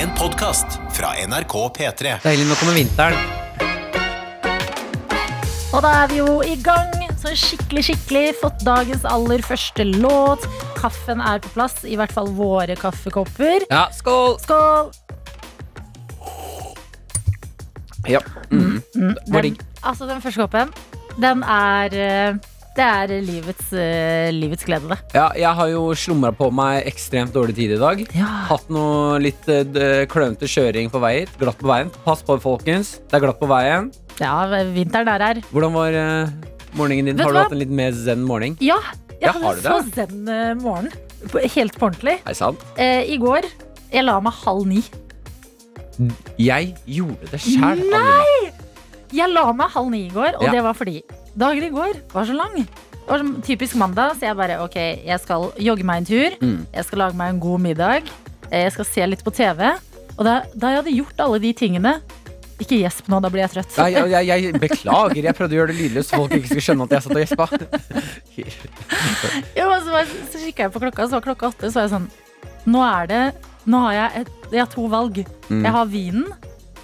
En podkast fra NRK P3. Deilig, nå kommer vinteren. Og da er vi jo i gang. Så skikkelig, skikkelig fått dagens aller første låt. Kaffen er på plass, i hvert fall våre kaffekopper. Ja, skål! Skål! Ja. Mm. Var Den, digg. altså, den første koppen, den er eh, Det er livets, uh, livets glede, det. ja, jeg har jo slumra på meg ekstremt dårlig tid i dag. Ja. Hatt noe litt uh, klønete kjøring på vei hit. Glatt på veien. Pass på, folkens. Det er glatt på veien. ja, vinteren er her. Hvordan var uh, morgenen din? Vet har du hva? hatt en litt mer zen morgen? Ja, jeg Ja, hadde så zen morgen. Helt på ordentlig. Er det sant? I går jeg la meg halv ni. Jeg gjorde det sjæl. Jeg la meg halv ni i går, og Ja. det var fordi dagen i går var så lang. Det var typisk mandag, så jeg bare ok, jeg skal jogge meg en tur. Mm. Jeg skal lage meg en god middag. eh, Jeg skal se litt på TV. Og da, da jeg hadde gjort alle de tingene Ikke gjesp nå, da blir jeg trøtt. Nei, jeg, jeg, jeg beklager. Jeg prøvde å gjøre det lydløst, så folk ikke skulle skjønne at jeg satt og gjespa. Jo, så, var- så kikka jeg på klokka, så var klokka åtte, så var jeg sånn Nå er det Nå har jeg, et, jeg har to valg. Mm. Jeg har vinen,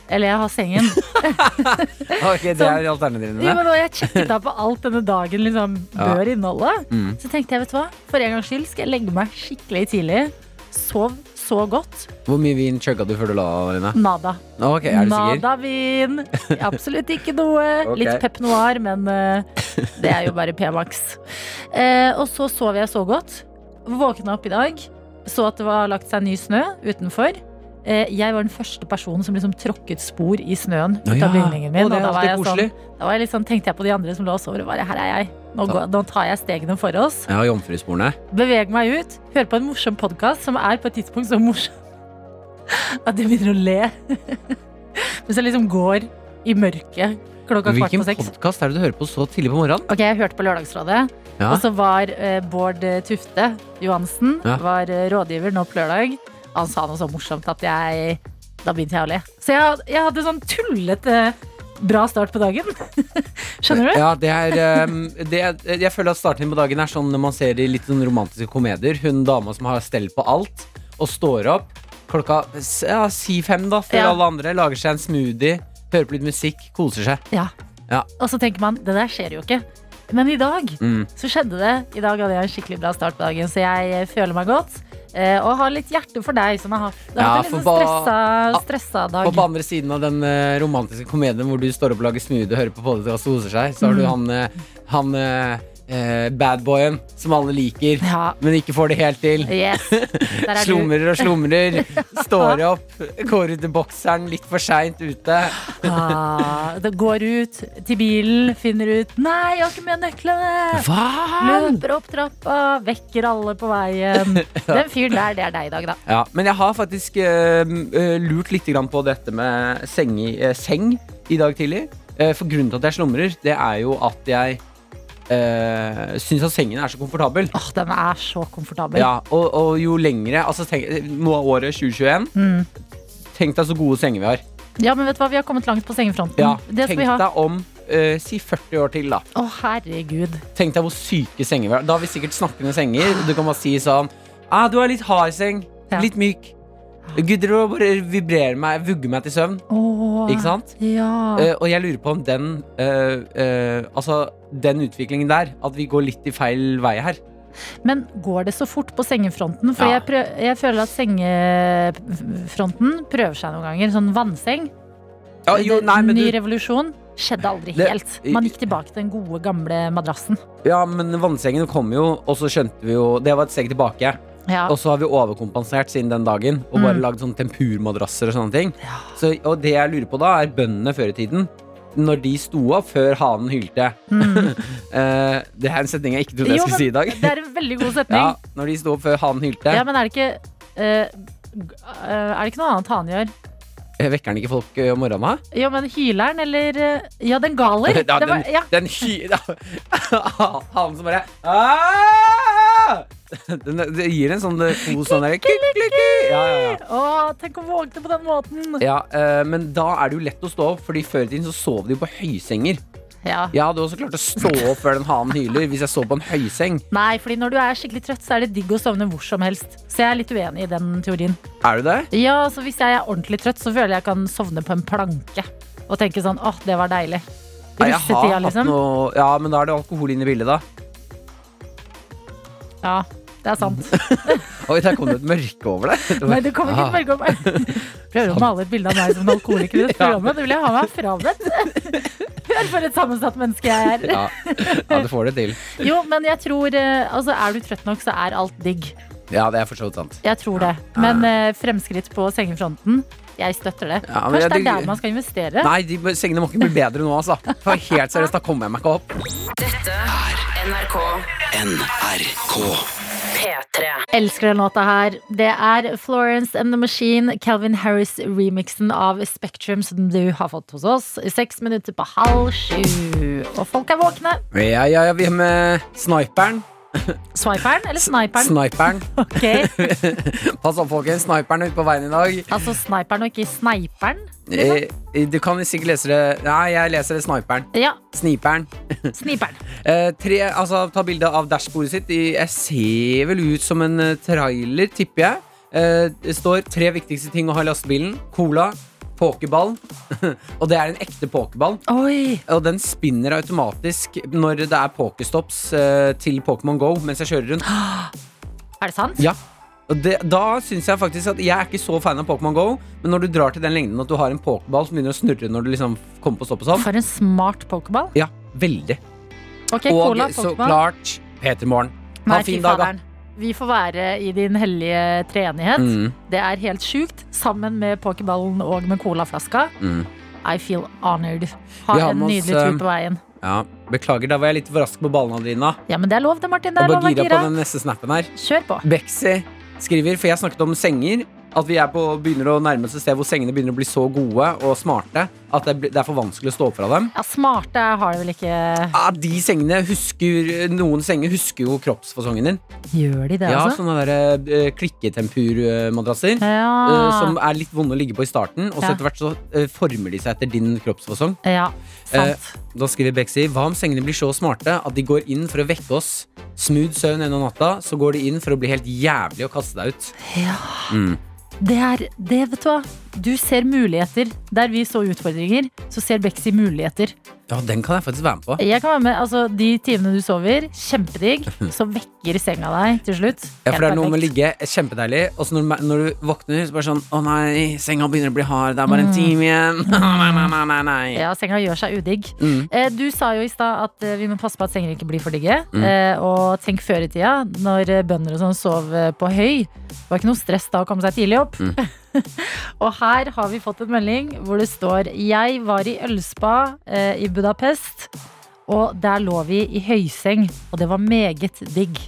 eller jeg har sengen. Ok, det er alternativene dine. men jeg sjekket av på alt denne dagen liksom Ja. bør inneholde, Mm. så tenkte jeg, vet du hva, for en gangs skyld skal jeg legge meg skikkelig tidlig. Sov så godt. Hvor mye vin chugga du før du la deg, Nada. Okay, er du sikker? Nada vin. Absolutt ikke noe. okay. Litt Pep Noir, men uh, det er jo bare P-Max. Uh, og så sov jeg så godt. Våkna opp i dag, så at det var lagt seg ny snø utenfor. Eh, jeg var den første personen som liksom tråkket spor i snøen ut av bygningen min. Å, det og da var jeg sånn, da var jeg sånn, tenkte jeg på de andre som lå og sov. og Bare, her er jeg. Nå, går, nå tar jeg stegene for oss. Ja, jomfrusporene. Beveg meg ut. Hør på en morsom podkast som er på et tidspunkt så morsom at jeg begynner å le. Mens jeg liksom går i mørket klokka kvart på seks. Hvilken podkast er det du hører på så tidlig på morgenen? Ok, Jeg hørte på Lørdagsrådet, Ja. og så var eh, Bård Tufte Johansen Ja. var eh, rådgiver nå på lørdag. Han sa noe så morsomt at jeg Da begynte jeg å le. Så jeg, jeg hadde sånn tullete bra start på dagen. Skjønner du? Ja, det er, um, det er Jeg føler at starten på dagen er sånn når man ser i litt sånn romantiske komedier. Hun dama som har stell på alt, og står opp klokka ja, si fem, da, før Ja. alle andre. Lager seg en smoothie, hører på litt musikk, koser seg. Ja. Ja. Og så tenker man det der skjer jo ikke. Men i dag Mm. så skjedde det. I dag hadde jeg en skikkelig bra start på dagen, så jeg føler meg godt. Eh, og har litt hjerte for deg som har hatt, det har Ja, en litt stressa, stressa dag. Og på andre siden av den eh, romantiske komedien hvor du står opp og lager smoothie og hører på podkast og koser seg, så har du Mm. han, eh, han eh, badboyen som alle liker, Ja, men ikke får det helt til. yes. Der er du. Slumrer og slumrer. Står opp, går ut i bokseren litt for seint ute. Ah, det går ut til bilen, finner ut Nei, jeg har ikke med nøklene! Hva? Løper opp trappa, vekker alle på veien. Den fyren der, det er deg i dag, da. Ja, men jeg har faktisk eh, eh, lurt litt grann på dette med seng, i- eh, seng i dag tidlig. Eh, for grunnen til at jeg slumrer, det er jo at jeg uh, syns at sengen er så komfortabel. Åh, den er så komfortabel. Ja, og, og jo lengre altså tenk, Nå er året 2021. Mm. Tenk deg så gode senger vi har. ja, men vet du hva, vi har kommet langt på sengefronten. Ja, det skal tenk vi ha. deg om Uh, si 40 år til, da. Å, herregud. Tenk deg hvor syke senger vi har. Da har vi sikkert snakkende senger. Du kan bare si sånn ah, Du har litt hard seng. Ja. Litt myk. Gudder å bare vibrere meg, vugge meg til søvn. Åh, Ikke sant? Ja. Uh, og jeg lurer på om den Altså, den utviklingen der, at vi går litt i feil vei her. Men går det så fort på sengefronten? For Ja. jeg, prøv, jeg føler at sengefronten prøver seg noen ganger. Sånn vannseng. Ja, jo, nei, men Ny du, revolusjon. Skjedde aldri helt. Man gikk tilbake til den gode, gamle madrassen. ja, men vannsengen kom jo, og så skjønte vi jo Det var et steg tilbake. Ja. Og så har vi overkompensert siden den dagen og bare Mm. lagd sånn tempurmadrasser og sånne ting. Ja. Så, og det jeg lurer på da, er bøndene før i tiden. Når de sto opp før hanen hylte. Mm. uh, det er en setning jeg ikke trodde jeg Jo, skulle si i dag. Det er en veldig god setning. Ja, når de sto opp før hanen hylte. Ja, men er det ikke uh, Er det ikke noe annet han gjør? Vekker den ikke folk om morgenen? da? Ja, men hyler han, eller Ja, den galer. Ja, den, var, ja. den hy... Hanen som bare «Ah!» Den, Det gir en sånn eh, god sånn derre. Ja, ja, ja. Tenk å våkne på den måten. ja eh, men da er det jo lett å stå opp, Fordi før i tiden så sov de på høysenger. Ja. Jeg hadde også klart å stå opp før den hanen hyler hvis jeg så på en høyseng. Nei, fordi når du er skikkelig trøtt, så er det digg å sovne hvor som helst. Så jeg er litt uenig i den teorien. Er du det? Ja, så hvis jeg er ordentlig trøtt, så føler jeg jeg kan sovne på en planke. Og tenke sånn, åh, det var deilig. Nei, jeg Russetida, hatt liksom. noe Ja, men da er det alkohol inne i bildet, da. Ja, det er sant. Oi, der kom det et mørke over deg. Nei, det kommer ikke et mørke over meg. Prøver å male et bilde av meg som en alkoholiker i dette programmet. Det vil jeg ha meg frabedt. Hør for et sammensatt menneske jeg er. Ja. ja, du får det til. Jo, men jeg tror eh, Altså, er du trøtt nok, så er alt digg. Ja, det er for så vidt sant. Jeg tror det. Men eh, fremskritt på sengefronten, jeg støtter det. Ja, men Kanskje det er der man skal investere? Nei, de sengene må ikke bli bedre nå, altså. For helt seriøst, da kommer jeg meg ikke opp. Dette er NRK NRK. P3. Elsker den låta her. Det er Florence and the Machine, Calvin Harris-remixen av Spektrum som du har fått hos oss. Seks minutter på halv sju. Og folk er våkne. Ja, ja, ja, vi er med sniperen. Swiperen eller sniperen? Sniperen. Ok, Pass opp, folkens. Sniperen er ute på veien i dag. Altså sniperen og ikke sniperen? Eh, du kan sikkert lese det Nei, jeg leser det sniperen. Ja, Sniperen. sniperen. Eh, tre, altså, ta bilde av dashbordet sitt. Jeg ser vel ut som en eh, trailer, tipper jeg. Eh, det står tre viktigste ting å ha i lastebilen. Cola, pokerball. og det er en ekte pokerball. Oi! Og den spinner automatisk når det er pokestops uh, til Pokémon Go mens jeg kjører rundt. Er det sant? Ja. Og det, da syns jeg faktisk at Jeg er ikke så fan av Pokémon Go, men når du drar til den lengden at du har en pokerball som begynner å snurre når du liksom kommer på stopp og sånn, For en smart pokerball. ja, veldig. Okay, og cola, så klart Peter Morgen. Ha en fin dag, da. Vi får være i din hellige treenighet. Mm, Det er helt sjukt. Sammen med pokerballen og med colaflaska. mm. I feel honored. Ha en oss, nydelig eh, tur på veien. Ja, Beklager, da var jeg litt for rask på ballene, Adelina. Ja, men det er lov det, Martin. Det er bare lov å gira på den neste snappen her. Kjør på. Bexy skriver, for jeg snakket om senger, at vi er på, begynner å nærme oss et sted hvor sengene begynner å bli så gode og smarte at det, er for vanskelig å stå opp fra dem. Ja, smarte har det vel ikke Ja, de sengene husker Noen senger husker jo kroppsfasongen din. Gjør de det, Ja, altså? sånne der, uh, klikketempurmadrasser. Ja. uh, som er litt vonde å ligge på i starten, og så etter hvert så uh, former de seg etter din kroppsfasong. ja, sant. Da skriver Bexy Hva om sengene blir så smarte at de går inn for å vekke oss? Smooth søvn en av natta, så går de inn for å bli helt jævlig og kaste deg ut. Ja. Mm. Det er det, vet du hva. Du ser muligheter. Der vi så utfordringer, så ser Bexy muligheter. Ja, den kan jeg faktisk være med på. Jeg kan være med, altså De timene du sover, kjempedigg. Så vekker senga deg til slutt. Ja, for det er noe med å ligge kjempedeilig, og så når, når du våkner, så bare sånn Å nei, senga begynner å bli hard, det er bare Mm. en time igjen. nei, nei, nei, nei, nei. Ja, senga gjør seg udigg. Mm. Eh, Du sa jo i stad at eh, vi må passe på at senger ikke blir for digge. Mm. Eh, Og tenk før i tida, når bønder og sånn sov på høy. Det var ikke noe stress da å komme seg tidlig opp. Mm. og her har vi fått en melding hvor det står Jeg var i ølspa eh, i Budapest, og der lå vi i høyseng, og det var meget digg.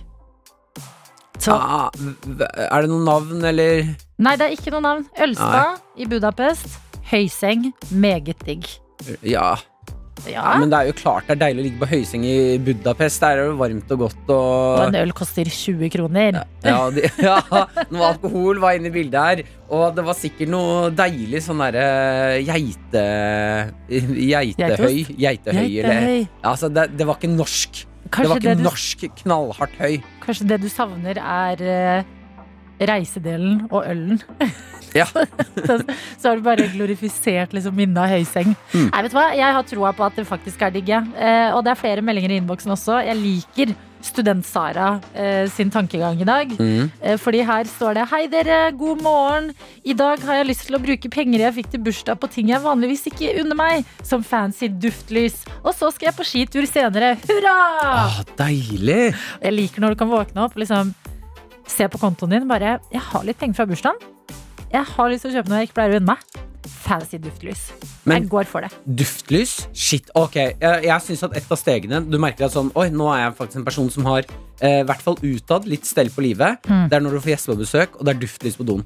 Så Ah, er det noen navn, eller Nei, det er ikke noe navn. Ølspa i Budapest. Høyseng, meget digg. Ja. Ja, Men det er jo klart det er deilig å ligge på høyseng i Budapest. Der er det varmt og godt og og en øl koster 20 kroner. ja, de, ja, noe alkohol var inne i bildet her. Og det var sikkert noe deilig sånn derre geite... Geitehøy. Geitehøy, eller Geitehøy. ja, altså, det, det var ikke norsk. det var var det, ikke du, norsk knallhardt høy. kanskje det du savner er eh, reisedelen og ølen. Ja. så, så har du bare glorifisert liksom, minnet av høyseng. Mm. Nei, vet du hva? Jeg har troa på at det faktisk er digg. Eh, og det er flere meldinger i innboksen også. Jeg liker Student-Sara eh, sin tankegang i dag. Mm. Eh, fordi her står det Hei dere, god morgen. I dag har jeg lyst til å bruke penger jeg fikk til bursdag på ting jeg vanligvis ikke unner meg, som fancy duftlys. Og så skal jeg på skitur senere. Hurra! Ah, deilig! Jeg liker når du kan våkne opp og liksom se på kontoen din. Bare Jeg har litt penger fra bursdagen. Jeg har lyst til å kjøpe noe jeg ikke pleier å unne meg. Fancy duftlys. Men- jeg går for det. Duftlys? Shit, ok. Jeg, jeg synes at et av stegene Du merker at sånn Oi, nå er jeg faktisk en person som har eh, i hvert fall utad litt stell på livet. Mm. Det er når du får gjester på besøk, og det er duftlys på doen.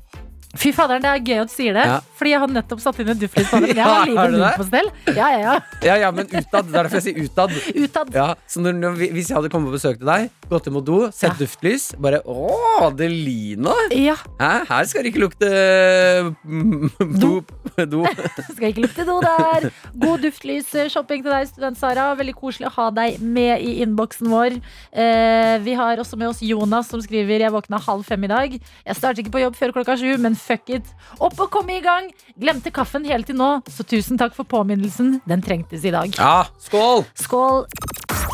Fy faderen, det er gøy at du sier det. Ja. Fordi jeg har nettopp satt inn en duftlys på det. Men jeg har livet det? på stell. Ja, ja, ja. Ja, ja, men utad. Det er derfor jeg sier utad. Utad. Ja, så når, når, Hvis jeg hadde kommet og besøkt deg, gått imot mot do, sett Ja. duftlys. Bare Å, Adelina! Ja, Hæ? Her skal det ikke lukte mm, Do. do. do. skal ikke lukte do der. God duftlys-shopping til deg, student Sara. Veldig koselig å ha deg med i innboksen vår. Eh, vi har også med oss Jonas som skriver Jeg våkna halv fem i dag. Jeg starter ikke på jobb før klokka sju, men fuck it. Opp og komme i gang. Glemte kaffen helt til nå, så tusen takk for påminnelsen. Den trengtes i dag. Ja, skål! Skål.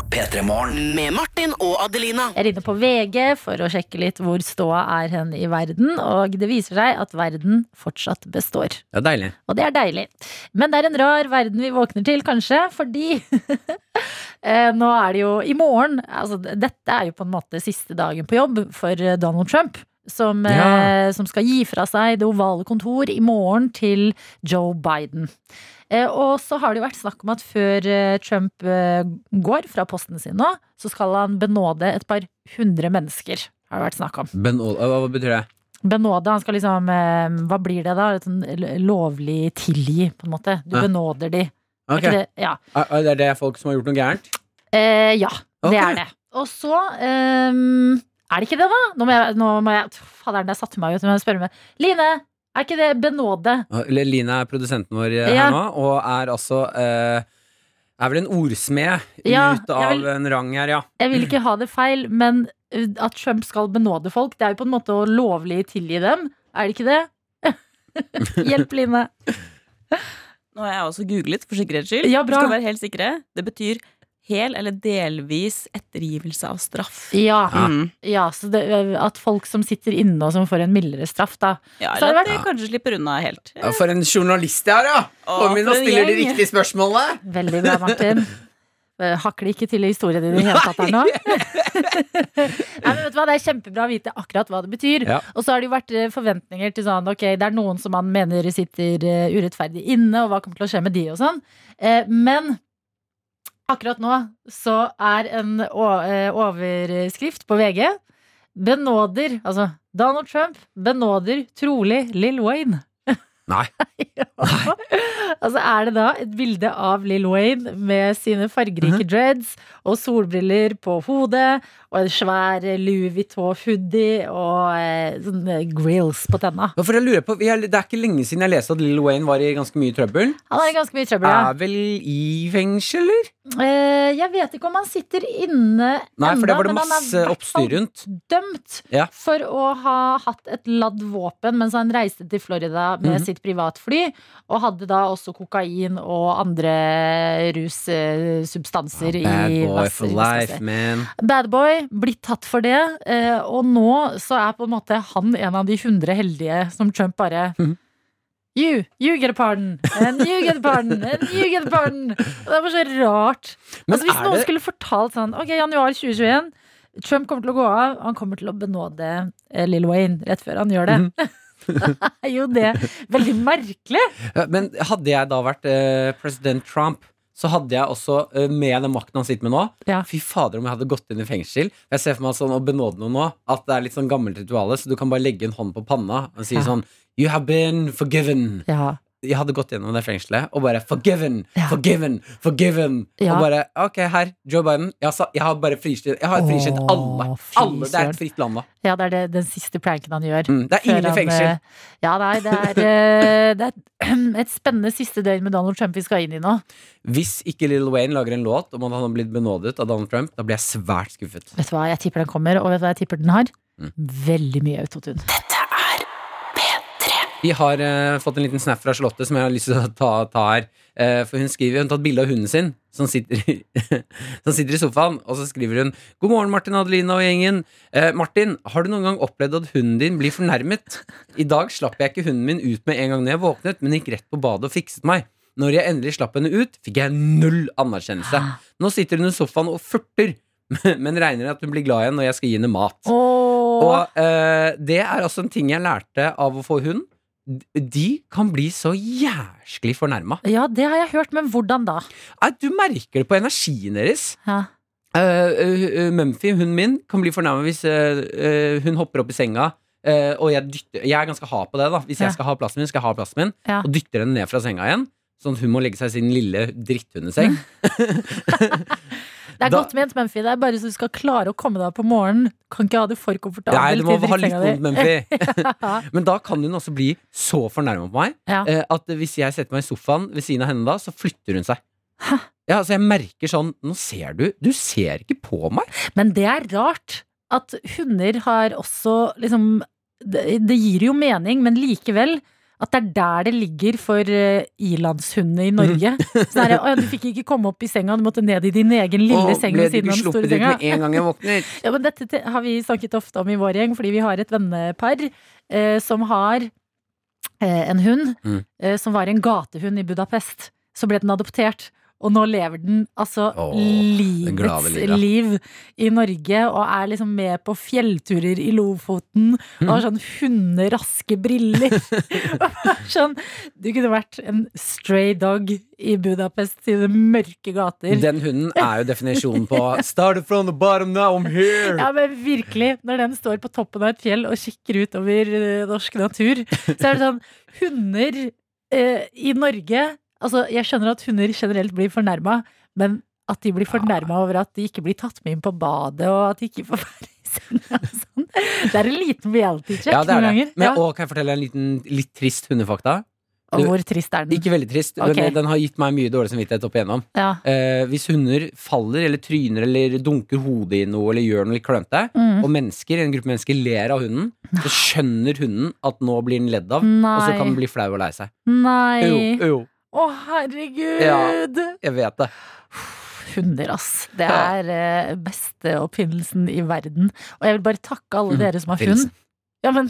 Med Martin og Adelina. Jeg er inne på VG for å sjekke litt hvor ståa er hen i verden, og det viser seg at verden fortsatt består. Ja, deilig. Og det er deilig. Men det er en rar verden vi våkner til, kanskje, fordi eh, nå er det jo i morgen altså, Dette er jo på en måte siste dagen på jobb for Donald Trump. Som, Ja. eh, som skal gi fra seg det ovale kontor i morgen til Joe Biden. Eh, og så har det jo vært snakk om at før eh, Trump går fra posten sin nå, så skal han benåde et par hundre mennesker. Har det vært snakk om. Benåde, hva, betyr det? Benåde, han skal liksom Hva blir det da? Sånn lovlig tilgi, på en måte. Du Ja. benåder de. Er det? Ja. Er det folk som har gjort noe gærent? Eh, ja, okay. det er det. Og så ehm, er det ikke det, da? Nå må jeg, nå må jeg Faderen, der satte meg ut. Jeg spørre meg. Line, er ikke det benåde? Line er produsenten vår her Ja. nå, og er altså eh, Er vel en ordsmed Ja, ut av vil- en rang her, ja. Jeg vil ikke ha det feil, men eh, at Trump skal benåde folk, det er jo på en måte å lovlig tilgi dem. Er det ikke det? Hjelp, Line. Nå har jeg også googlet for sikkerhets skyld. Ja, bra. Du skal være helt sikre. Det betyr hel eller delvis ettergivelse av straff. Ja. Ja. Mm. ja så det, at folk som sitter inne og som får en mildere straff, da. Ja, Så har eller det at de kanskje slipper unna helt. Ja, For en journalist jeg har, ja! Å, Kom inn og stiller de riktige spørsmålene. Veldig bra, Martin. Eh, Hakler ikke til historien din i det hele tatt her nå. Nei, men vet du hva, Det er kjempebra å vite akkurat hva det betyr. Ja. Og så har det jo vært eh, forventninger til sånn Ok, det er noen som man mener sitter eh, urettferdig inne, og hva kommer til å skje med de og sånn. Eh, Men akkurat nå så er en eh, overskrift på VG Benåder, altså Donald Trump benåder trolig Lill Wayne. Nei. altså er det da et bilde av Lill Wayne med sine fargerike dreads og solbriller på hodet og en svær Louis Vuitton-hoodie og eh, sånne grills på tenna. Ja, For jeg lurer på, Det er ikke lenge siden jeg leste at Lil Wayne var i ganske mye trøbbel. Han er i ganske mye trøbbel, ja. Er vel i fengsel, eller? Eh, jeg vet ikke om han sitter inne Nei, for det var det men han er masse oppstyr rundt. Dømt Ja. for å ha hatt et ladd våpen mens han reiste til Florida med Mhm. sitt privatfly, og hadde da også kokain og andre russubstanser i Bad boy for life, man. Bad boy, blitt tatt for det, eh, og nå så er på en måte han en av de hundre heldige som Trump bare mm. You, you get a pardon, and you get a pardon, and you get a pardon. Og det var så rart. Men altså, hvis er noen det skulle fortalt sånn Ok, januar 2021, Trump kommer til å gå av, han kommer til å benåde eh, Lil Wayne rett før han gjør det. Mhm. er jo det veldig merkelig. Men hadde jeg da vært eh, president Trump, så hadde jeg også, eh, med den makten han sitter med nå Ja. Fy fader om jeg hadde gått inn i fengsel. Jeg ser for meg sånn å benåde noen nå, at det er litt sånn gammelt rituale, så du kan bare legge en hånd på panna og si Ja. sånn You have been forgiven. Ja. Jeg hadde gått gjennom det fengselet og bare forgiven, Ja. forgiven, forgiven. Ja. Og bare ok, her, Joe Biden. Jeg, sa, jeg har bare fristilt Jeg har fristilt alle. alle. Det er et fritt land da. ja, det er det, den siste pranken han gjør. Mm, det er ingen i fengsel. eh, Ja, nei, det er, eh, det er et spennende siste døgn med Donald Trump vi skal inn i nå. Hvis ikke Lil Wayne lager en låt om at han har blitt benådet av Donald Trump, da blir jeg svært skuffet. Vet du hva, jeg tipper den kommer, og vet du hva jeg tipper den har? Mm. Veldig mye autotune. Vi har uh, fått en liten snap fra Charlotte som jeg har lyst til å ta, ta her. Uh, for hun skriver Hun har tatt bilde av hunden sin som sitter, i, som sitter i sofaen. Og så skriver hun God morgen, Martin, Adelina og gjengen. Uh, Martin, har du noen gang opplevd at hunden din blir fornærmet? I dag slapp jeg ikke hunden min ut med en gang når jeg våknet, men gikk rett på badet og fikset meg. Når jeg endelig slapp henne ut, fikk jeg null anerkjennelse. Nå sitter hun i sofaen og furter, men regner at hun blir glad igjen når jeg skal gi henne mat. Åh, Og det er altså en ting jeg lærte av å få hund. De kan bli så jæsklig fornærma. ja, det har jeg hørt, men hvordan da? Du merker det på energien deres. Ja. Uh, Mumphy, hunden min, kan bli fornærma hvis uh, hun hopper opp i senga. og jeg, dytter, jeg er ganske hard på det. da Hvis Ja. jeg skal ha plassen min, skal jeg ha plassen min. Ja. Og dytter henne ned fra senga igjen. Sånn at hun må legge seg i sin lille dritthundeseng. Det er Da- godt ment, Mumphy. Det er bare så du skal klare å komme deg opp på morgenen. Kan ikke ha det for komfortabelt. Nei, du må ha litt vondt, Mumphy. Men da kan hun også bli så fornærma på meg Ja. eh, at hvis jeg setter meg i sofaen ved siden av henne da, så flytter hun seg. Ja, altså jeg merker sånn Nå ser du Du ser ikke på meg. Men det er rart at hunder har også liksom Det, det gir jo mening, men likevel at det er der det ligger for uh, ilandshundene i Norge. Sånn er det, «Å ja, du fikk ikke komme opp i senga, du måtte ned i din egen lille Åh, seng ved siden av den sluppet store ut senga. med en gang jeg våkner? Ja, men dette har vi snakket ofte om i vår gjeng, fordi vi har et vennepar uh, som har uh, en hund Mm. eh, som var en gatehund i Budapest. Så ble den adoptert. Og nå lever den altså Åh, livets liv i Norge og er liksom med på fjellturer i Lofoten og har sånn hunderaske briller. Er sånn, du kunne vært en stray dog i Budapest i de mørke gater. Den hunden er jo definisjonen på 'started from the bottom, now I'm here'. Ja, men virkelig. Når den står på toppen av et fjell og kikker ut over norsk natur, så er det sånn Hunder eh, i Norge Altså, jeg skjønner at hunder generelt blir fornærma, men at de blir fornærma over at de ikke blir tatt med inn på badet, og at de ikke får være i senga og sånn. Det er en liten reality check Ja, det er noen det. ganger. Men, Ja. og kan jeg fortelle en liten litt trist hundefakta? Og hvor trist er den? Ikke veldig trist. Okay. Den, den har gitt meg mye dårlig samvittighet opp igjennom. Ja. Eh, hvis hunder faller eller tryner eller dunker hodet i noe eller gjør noe litt klønete, Mm. og mennesker, en gruppe mennesker ler av hunden, så skjønner hunden at nå blir den ledd av, og så kan den bli flau og lei seg. Nei. Jo, jo, Å, herregud! Ja. jeg vet det. Hunder, ass. Det er eh, beste oppfinnelsen i verden. Og jeg vil bare takke alle Mm, dere som har hund. Ja, men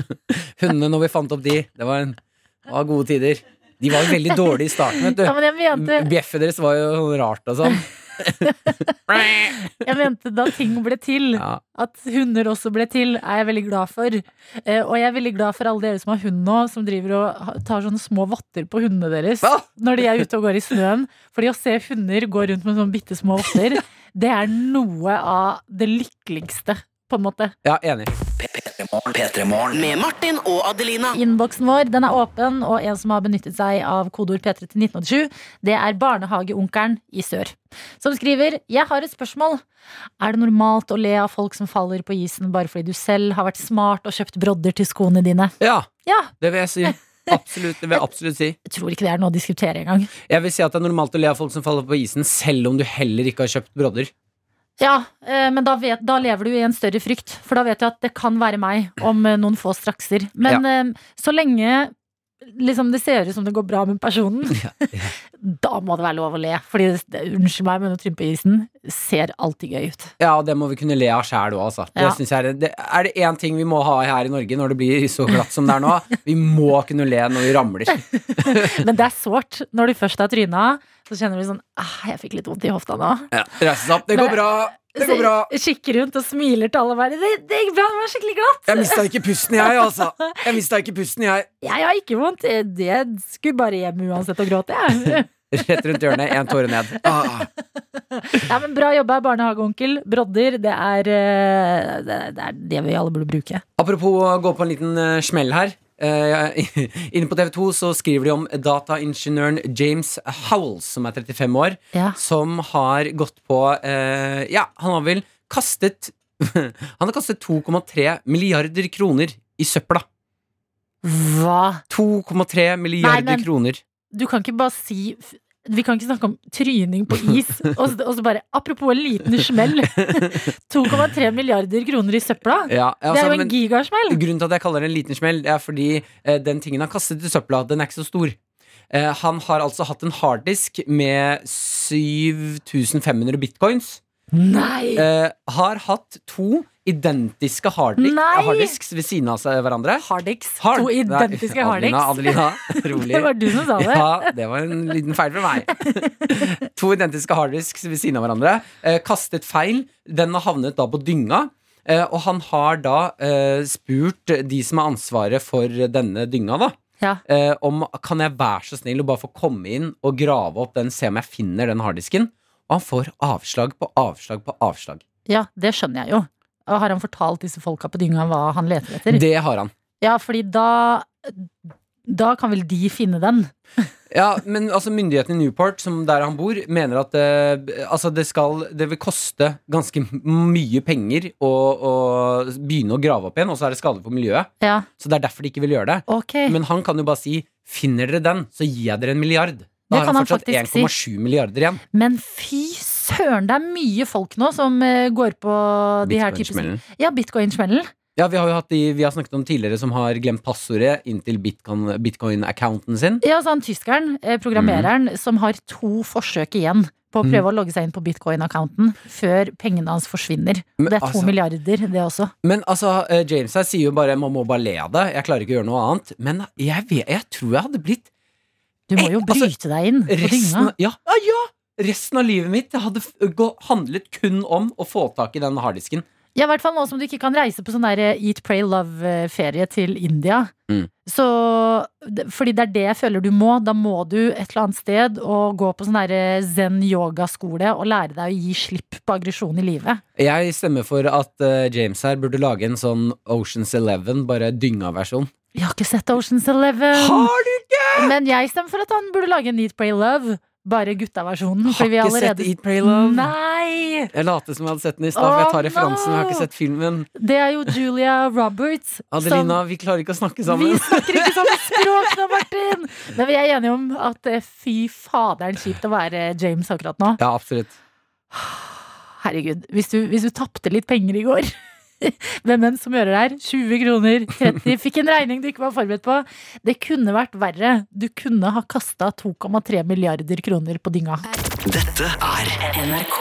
Hundene, når vi fant opp de, det var, en, det var gode tider. De var jo veldig dårlige i starten, vet du. Ja, men jeg mente, Bjeffet deres var jo sånn rart og sånn. jeg mente da ting ble til, Ja. at hunder også ble til, er jeg veldig glad for. Eh, og jeg er veldig glad for alle dere som har hund nå, som driver og tar sånne små votter på hundene deres Hva? når de er ute og går i snøen. Fordi å se hunder gå rundt med sånne bitte små votter, det er noe av det lykkeligste, på en måte. ja, enig. P3morgen. Med Martin og Adelina. Innboksen vår den er åpen, og en som har benyttet seg av kodeord P3 til 1987, det er barnehageonkelen i sør. Som skriver Jeg har et spørsmål. Er det normalt å le av folk som faller på isen bare fordi du selv har vært smart og kjøpt brodder til skoene dine? Ja, Ja, det vil jeg si. Absolutt, det vil jeg absolutt si. jeg tror ikke det er noe å diskutere engang. Jeg vil si at det er normalt å le av folk som faller på isen, selv om du heller ikke har kjøpt brodder. Ja, eh, men da, vet, da lever du i en større frykt, for da vet du at det kan være meg om eh, noen få strakser. Men ja. så lenge liksom, det ser ut som det går bra med personen, da må det være lov å le. Fordi, det- unnskyld meg, men å trympe isen ser alltid gøy ut. Ja, og det må vi kunne le av sjæl òg, altså. Det Ja. synes jeg er, det, er det én ting vi må ha her i Norge når det blir så glatt som det er nå? Vi må kunne le når vi ramler. Men det er sårt. Når du først har tryna, så kjenner du sånn ah, Jeg fikk litt vondt i hofta nå. Ja, Reise seg opp. Det går bra. Det går bra. Kikker rundt og smiler til alle bare det, det gikk bra, det var skikkelig glatt. Jeg mista ikke pusten, jeg, altså. Jeg mista ikke pusten, jeg. Jeg har ikke vondt. Det skulle bare hjem uansett og gråte, jeg. Rett rundt hjørnet, én tåre ned. Ah. Ja, men Bra jobba, barnehageonkel. Brodder, det er, eh, det er- det er vi alle burde bruke. Apropos å gå på en liten eh, smell her. Eh, inne på TV2 så skriver de om dataingeniøren James Howells, som er 35 år, Ja. som har gått på eh, Ja, han har vel kastet Han har kastet 2,3 milliarder kroner i søpla. Hva? 2,3 milliarder Nei, men- kroner. Du kan ikke bare si Vi kan ikke snakke om tryning på is, og, så- og så bare Apropos en liten smell. 2,3 milliarder kroner i søpla. Ja, Det er altså, jo en men gigasmell. grunnen til at jeg kaller det en liten smell, er fordi eh, den tingen han kastet i søpla, den er ikke så stor. Eh, han har altså hatt en harddisk med 7500 bitcoins. Nei! Eh, har hatt to identiske harddisk, Nei! ved siden av seg hverandre. Hardix. Hard- To identiske Nei, Adelina, Adelina, rolig. Det var du som sa det. Ja, det var en liten feil fra meg. to identiske harddisks ved siden av hverandre. Eh, kastet feil. Den har havnet da på dynga. Eh, og han har da eh, spurt de som har ansvaret for denne dynga, da. Ja. Eh, om kan jeg være så snill å bare få komme inn og grave opp den, se om jeg finner den harddisken. Og han får avslag på avslag på avslag. ja, det skjønner jeg jo. Og har han fortalt disse folka på dynga hva han leter etter? Det har han. Ja, fordi da Da kan vel de finne den? Ja, men altså myndighetene i Newport, som der han bor, mener at eh, altså det, skal, det vil koste ganske mye penger å, å begynne å grave opp igjen, og så er det skadelig for miljøet. Ja, Så det er derfor de ikke vil gjøre det. Okay. Men han kan jo bare si Finner dere den, så gir jeg dere en milliard. Det Da har han han fortsatt faktisk si. 1,7 milliarder igjen. Men fy søren, det er mye folk nå som eh, går på de her types Ja, bitcoin-smellen. Ja, vi har jo hatt de vi har snakket om tidligere som har glemt passordet inntil bitcoin- bitcoin-accounten sin. Ja, så han tyskeren, programmereren, programmereren, som har to forsøk igjen på å Mm. prøve å logge seg inn på bitcoin-accounten før pengene hans forsvinner. Men det er to altså- milliarder, det også. Men altså, eh, James her sier jo bare man må bare le av det. Jeg klarer ikke å gjøre noe annet. Men jeg, vet, jeg tror jeg hadde blitt Du må jo bryte altså, bryte deg inn på dynga. ja, ja, ja, resten av livet mitt hadde handlet kun om å få tak i den harddisken. Ja, i hvert fall nå som du ikke kan reise på sånn der Eat, Pray, Love-ferie til India. Mm. Så, fordi det er det jeg føler du må. Da må du et eller annet sted og gå på sånn der zen yoga-skole og lære deg å gi slipp på aggresjon i livet. Jeg stemmer for at eh, James her burde lage en sånn Oceans Eleven, bare dynga-versjon. Jeg har ikke sett Oceans Eleven. Har du ikke?! Men jeg stemmer for at han burde lage en Eat, Pray, Love. Bare gutta-versjonen. Har ikke allerede- sett Eat, Pray, Love. Nei! Jeg later som jeg hadde sett den i stad, for jeg tar referansen. No. Jeg har ikke sett filmen. Det er jo Julia Roberts. Adelina, vi klarer ikke å snakke sammen. vi snakker ikke samme språk nå, Martin! Men vi er enige om at eh, fy faderen kjipt å være James akkurat nå. Ja, absolutt. Herregud, hvis du, hvis du tapte litt penger i går Hvem enn som gjør det her? 20 kroner, 30 Fikk en regning du ikke var forberedt på. Det kunne vært verre. Du kunne ha kasta 2,3 milliarder kroner på dynga. Dette er NRK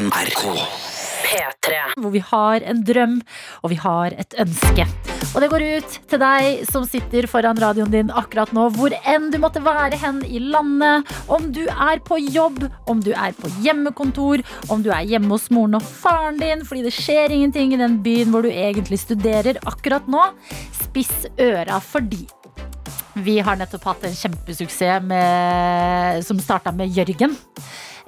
NRK. P3. Hvor vi har en drøm, og vi har et ønske. Og det går ut til deg som sitter foran radioen din akkurat nå, hvor enn du måtte være hen i landet. Om du er på jobb, om du er på hjemmekontor, om du er hjemme hos moren og faren din fordi det skjer ingenting i den byen hvor du egentlig studerer akkurat nå. Spiss øra fordi vi har nettopp hatt en kjempesuksess med, som starta med Jørgen.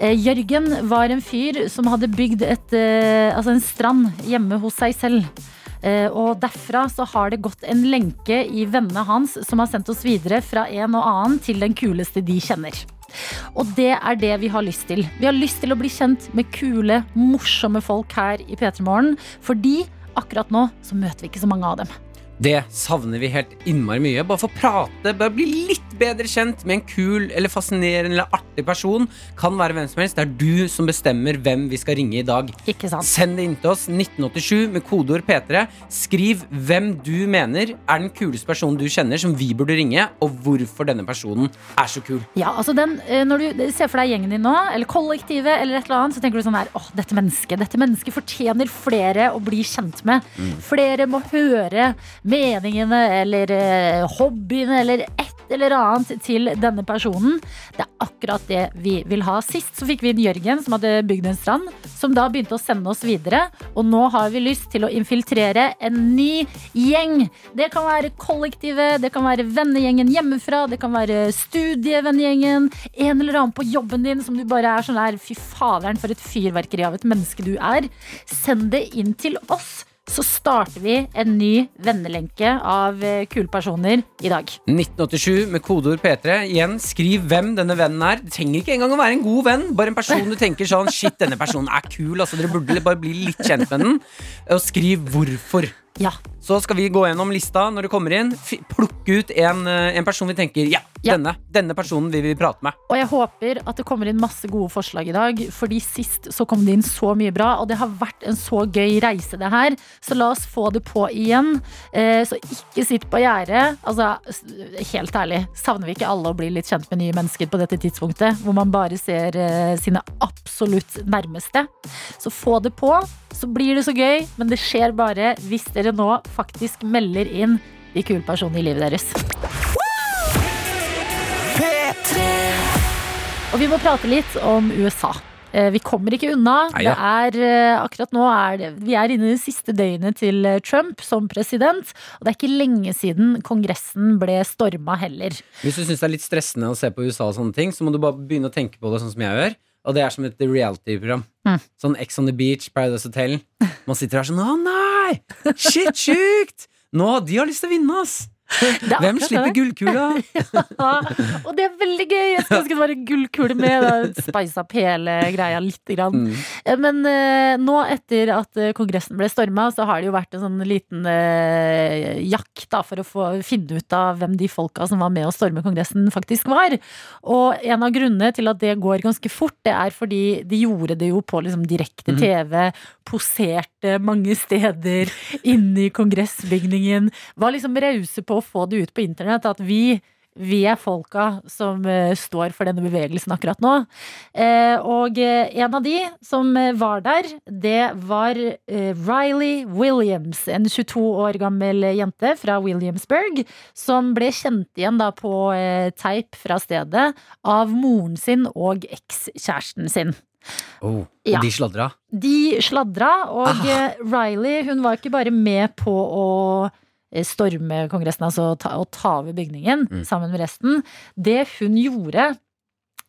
Eh, Jørgen var en fyr som hadde bygd et, eh, altså en strand hjemme hos seg selv. Eh, og derfra så har det gått en lenke i vennene hans som har sendt oss videre fra en og annen til den kuleste de kjenner. Og det er det vi har lyst til. Vi har lyst til å bli kjent med kule, morsomme folk her i P3 Morgen. Fordi akkurat nå så møter vi ikke så mange av dem. Det savner vi helt innmari mye. Bare få prate, bare bli litt bedre kjent med en kul eller fascinerende eller artig person. Kan være hvem som helst. Det er du som bestemmer hvem vi skal ringe i dag. Ikke sant? Send det inn til oss 1987 med kodeord P3. Skriv hvem du mener er den kuleste personen du kjenner som vi burde ringe, og hvorfor denne personen er så kul. Ja, altså den, eh, Når du ser for deg gjengen din nå, eller kollektivet, eller et eller annet, så tenker du sånn her åh, dette mennesket dette mennesket fortjener flere å bli kjent med. Flere må høre meningene eller eh, hobbyene eller et eller annet til denne personen. Det er akkurat det vi vil ha. Sist så fikk vi inn Jørgen, som hadde bygd en strand, som da begynte å sende oss videre. Og nå har vi lyst til å infiltrere en ny gjeng. Det kan være kollektivet, det kan være vennegjengen hjemmefra, det kan være studievennegjengen, en eller annen på jobben din som du bare er sånn der Fy faderen, for et fyrverkeri av et menneske du er. Send det inn til oss. Så starter vi en ny vennelenke av eh, kule personer i dag. 1987 med kodeord P3. Igjen, skriv hvem denne vennen er. Det trenger ikke engang å være en god venn. Bare en person du tenker sånn Shit, denne personen er kul. Altså, dere burde bare bli litt kjent med den. Og skriv hvorfor. Ja. Så skal vi gå gjennom lista når du kommer inn. Plukke ut en, eh, en person vi tenker Ja, Ja. Denne, denne personen vil vi prate med. Og jeg håper at det kommer inn masse gode forslag i dag, fordi sist så kom det inn så mye bra, og det har vært en så gøy reise, det her. Så la oss få det på igjen. Eh, så ikke sitt på gjerdet. Altså, helt ærlig, savner vi ikke alle å bli litt kjent med nye mennesker på dette tidspunktet, hvor man bare ser eh, sine absolutt nærmeste? Så få det på, så blir det så gøy, men det skjer bare hvis dere nå faktisk melder inn de kule personene i livet deres. Og vi må prate litt om USA. Eh, Vi kommer ikke unna. Nei, Det er, eh, akkurat nå er det, vi er inne i det siste døgnet til eh, Trump som president. Og det er ikke lenge siden Kongressen ble storma heller. Hvis du syns det er litt stressende å se på USA og sånne ting, så må du bare begynne å tenke på det sånn som jeg gjør. Og det er som et reality-program. Mm. Sånn Ex on the Beach, Paradise Hotel. Man sitter her sånn Å nei! Shit, sjukt! Nå, De har lyst til å vinne, ass! Det Hvem slipper det. gullkula? Og det er veldig gøy! Jeg skulle ønske det var en gullkule med. Spice opp hele greia lite grann. Mm. Eh, Men uh, nå etter at eh, Kongressen ble storma, så har det jo vært en sånn liten uh, jakt da, for å få finne ut av hvem de folka som var med å storme Kongressen, faktisk var. Og en av grunnene til at det går ganske fort, det er fordi de gjorde det jo på liksom, direkte TV, TV, poserte mange steder inne i kongressbygningen, var liksom rause på å få det ut på internett at vi vi er folka som eh, står for denne bevegelsen akkurat nå. Eh, og eh, en av de som var der, det var Riley Williams, en 22 år gammel jente fra Williamsburg, som ble kjent igjen da på teip fra stedet av moren sin og ekskjæresten sin. Oh, Ja. og de sladra. De sladra, og Ah. eh, Riley hun var ikke bare med på å eh, storme Kongressen, altså ta, å ta over bygningen Mm. sammen med resten. Det hun gjorde,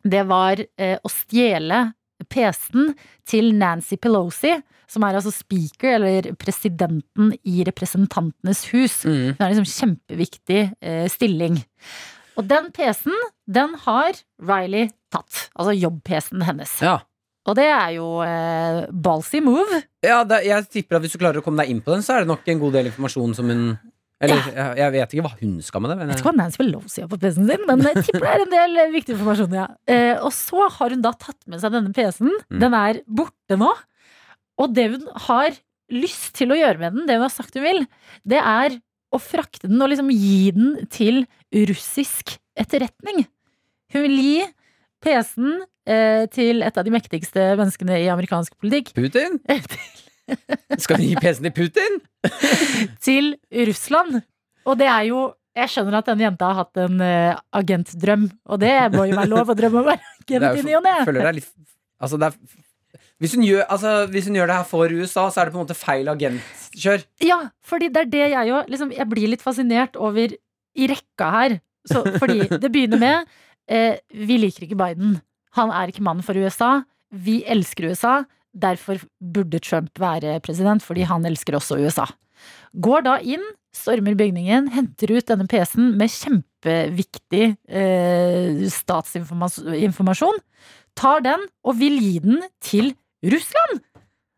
det var eh, å stjele PC-en til Nancy Pelosi, som er altså speaker, eller presidenten i Representantenes hus. Mm. Hun har liksom kjempeviktig eh, stilling. Og den PC-en, den har Riley tatt. Altså jobb-PC-en hennes. Ja. Og det er jo eh, ballsy move. Ja, da, jeg tipper at hvis du klarer å komme deg inn på den, så er det nok en god del informasjon som hun Eller jeg, jeg vet ikke hva hun skal med det. Men Jeg vet ikke hva Nancy Pelosi har på PC-en sin, men jeg tipper det er en del eh, viktig informasjon. Ja. Eh, og så har hun da tatt med seg denne PC-en. Mm. Den er borte nå. Og det hun har lyst til å gjøre med den, det hun har sagt hun vil, det er å frakte den og liksom gi den til russisk etterretning. Hun vil gi PC-en eh, til et av de mektigste menneskene i amerikansk politikk. Putin? Skal vi gi PC-en til Putin? til Russland. Og det er jo Jeg skjønner at denne jenta har hatt en uh, agentdrøm, og det må jo være lov å drømme om å være agent i ny og ne. for- føler det litt Altså, det er hvis hun, gjør, altså, hvis hun gjør det her for USA, så er det på en måte feil agentkjør. Ja, fordi det er det jeg jo liksom, Jeg blir litt fascinert over i rekka her. Så, fordi det begynner med eh, Vi liker ikke Biden. Han er ikke mannen for USA. Vi elsker USA. Derfor burde Trump være president, fordi han elsker også USA. Går da inn, stormer bygningen, henter ut denne PC-en med kjempeviktig eh, statsinformasjon. Tar den og vil gi den til Russland!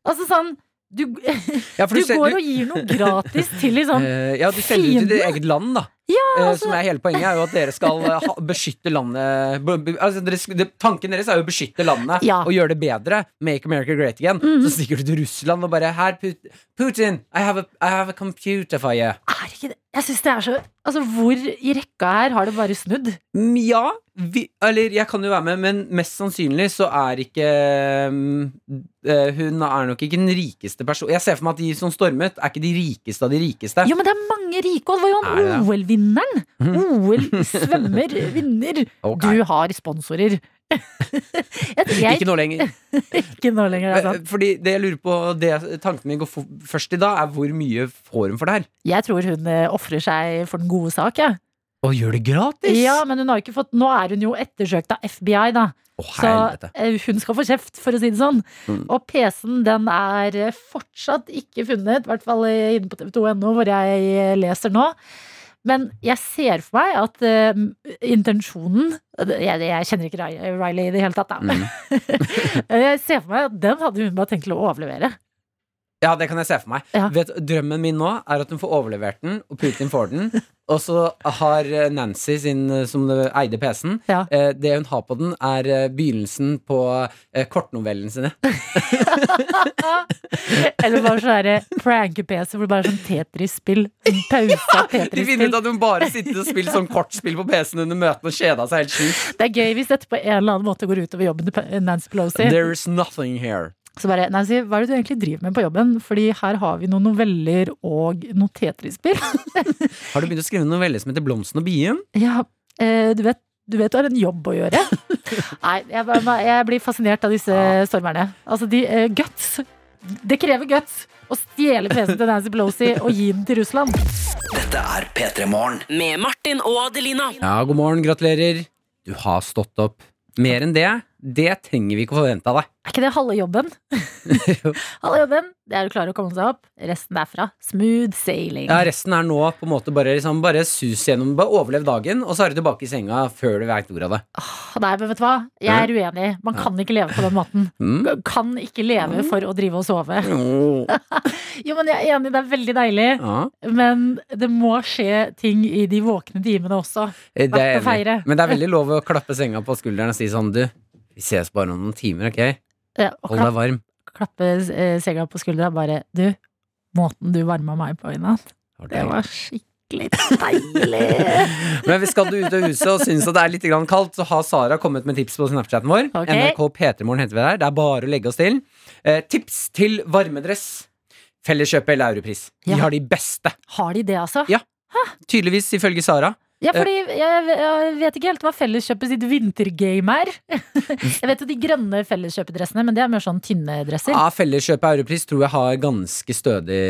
Altså sånn Du, Ja, du, du går og gir noe gratis til liksom Eh, ja, du selger ut ditt eget land, da. Eh, som er hele poenget, er jo at dere skal eh, ha, beskytte landet altså, dere, Tanken deres er jo å beskytte landet Ja. og gjøre det bedre. Make America great again. Mhm. Så stikker du til Russland og bare Her, Putin, I have, a, I have a computer for you. Er ikke det Jeg synes det er så Altså, hvor i rekka her har det bare snudd? Mm, Ja, vi, eller jeg kan jo være med, men mest sannsynlig så er ikke eh, Hun er nok ikke den rikeste personen Jeg ser for meg at de som stormet, er ikke de rikeste av de rikeste. Jo, men det er mange rike, og det var jo han? OL-vinneren! Mhm. OL svømmer, vinner. Okay. Du har sponsorer. Jeg, Ikke nå lenger. ikke nå lenger, det er sant. Fordi det jeg lurer på det Tanken min går for, først i dag, er hvor mye får hun for det her? Jeg tror hun eh, ofrer seg for den gode sak, jeg. Og gjør det gratis? Ja, men hun har ikke fått Nå er hun jo ettersøkt av FBI, da. Oh, Så eh, hun skal få kjeft, for å si det sånn. Mm. Og PC-en den er eh, fortsatt ikke funnet, i hvert fall eh, inne på tv2.no, hvor jeg eh, leser nå. Men jeg ser for meg at uh, intensjonen jeg, jeg kjenner ikke Riley i det hele tatt, da. Mm. jeg ser for meg at den hadde hun bare tenkt til å overlevere. Ja, det kan jeg se for meg. Ja. Vet, drømmen min nå er at hun får overlevert den, og Putin får den. Og så har eh, Nancy, sin, eh, som eide PC-en, Ja. eh, det hun har på den, er eh, begynnelsen på eh, kortnovellene sine. Eller bare sånn derre pranke-PC hvor det bare er sånn Tetris-spill. Pausa Tetris-spill. De finner ut at hun bare sitter og spiller sånn kortspill på PC-en under møtene og kjeda seg helt sjukt. Det er gøy hvis dette på en eller annen måte går utover jobben til Nancy Pelosi. There is nothing here. Så bare, Nancy, hva er det du egentlig driver med på jobben? Fordi her har vi noen noveller og noe Tetris-spill. Har du begynt å skrive en novelle som heter Blomsten og bien? Ja, eh, du vet du vet du har en jobb å gjøre. Nei, jeg, jeg blir fascinert av disse stormerne. Altså, de eh, guts. Det krever guts å stjele PC-en til Nancy Pelosi og gi den til Russland. Dette er P3 Morgen. Med Martin og Adelina. Ja, god morgen, gratulerer. Du har stått opp. Mer enn det, det trenger vi ikke å forvente av deg. Er ikke det halve jobben? halve jobben, det er å klare å komme seg opp. Resten derfra, smooth sailing. Ja, resten er nå på en måte bare, liksom, bare sus gjennom, bare overlev dagen, og så er du tilbake i senga før du veit ordet av det. Åh, Nei, men vet du hva? Jeg er uenig. Man kan ikke leve på den måten. Mm. Kan ikke leve for å drive og sove. Jo, men jeg er enig, det er veldig deilig. Men det må skje ting i de våkne timene også. Verdt å feire. Men det er veldig lov å klappe senga på skulderen og si sånn, du, vi ses bare om noen timer, ok? Ja, og Hold deg varm. klappe eh, senga på skuldra bare Du, måten du varma meg på i natt, det var skikkelig deilig. Men hvis skal du ut av huset og synes at det er litt kaldt, så har Sara kommet med tips på Snapchaten vår. Okay. NRK P3morgen heter vi der. Det er bare å legge oss til. Eh, tips til varmedress. Felleskjøpet eller Europris. De har de beste. Har de det, altså? Ja. Tydeligvis, ifølge Sara. Ja, fordi jeg, jeg vet ikke helt hva Felleskjøpet sitt vintergame er. Jeg vet jo de grønne Felleskjøpedressene, men det er mer sånn tynne dresser. Ja, Felleskjøpet Europris tror jeg har ganske stødig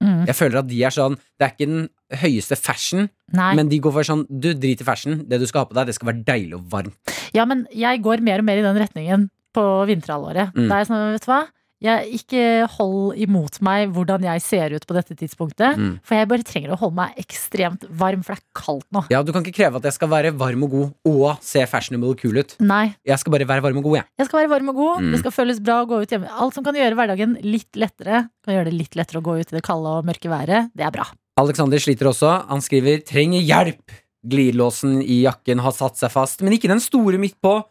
Mm. Jeg føler at de er sånn Det er ikke den høyeste fashion, Nei. men de går for sånn Du drit i fashion. Det du skal ha på deg, det skal være deilig og varmt. Ja, men jeg går mer og mer i den retningen på vinterhalvåret. Mm. Da er sånn, vet du hva? Jeg, ikke hold imot meg hvordan jeg ser ut på dette tidspunktet. Mm. For jeg bare trenger å holde meg ekstremt varm, for det er kaldt nå. Ja, Du kan ikke kreve at jeg skal være varm og god og se fashionable og kul ut. Nei, Jeg skal bare være varm og god, jeg. jeg skal være varm og god. Mm. Det skal føles bra å gå ut hjemme. Alt som kan gjøre hverdagen litt lettere, kan gjøre det litt lettere å gå ut i det kalde og mørke været. Det er bra. Alexander sliter også. Han skriver 'trenger hjelp'. Glidelåsen i jakken har satt seg fast, men ikke den store midt på.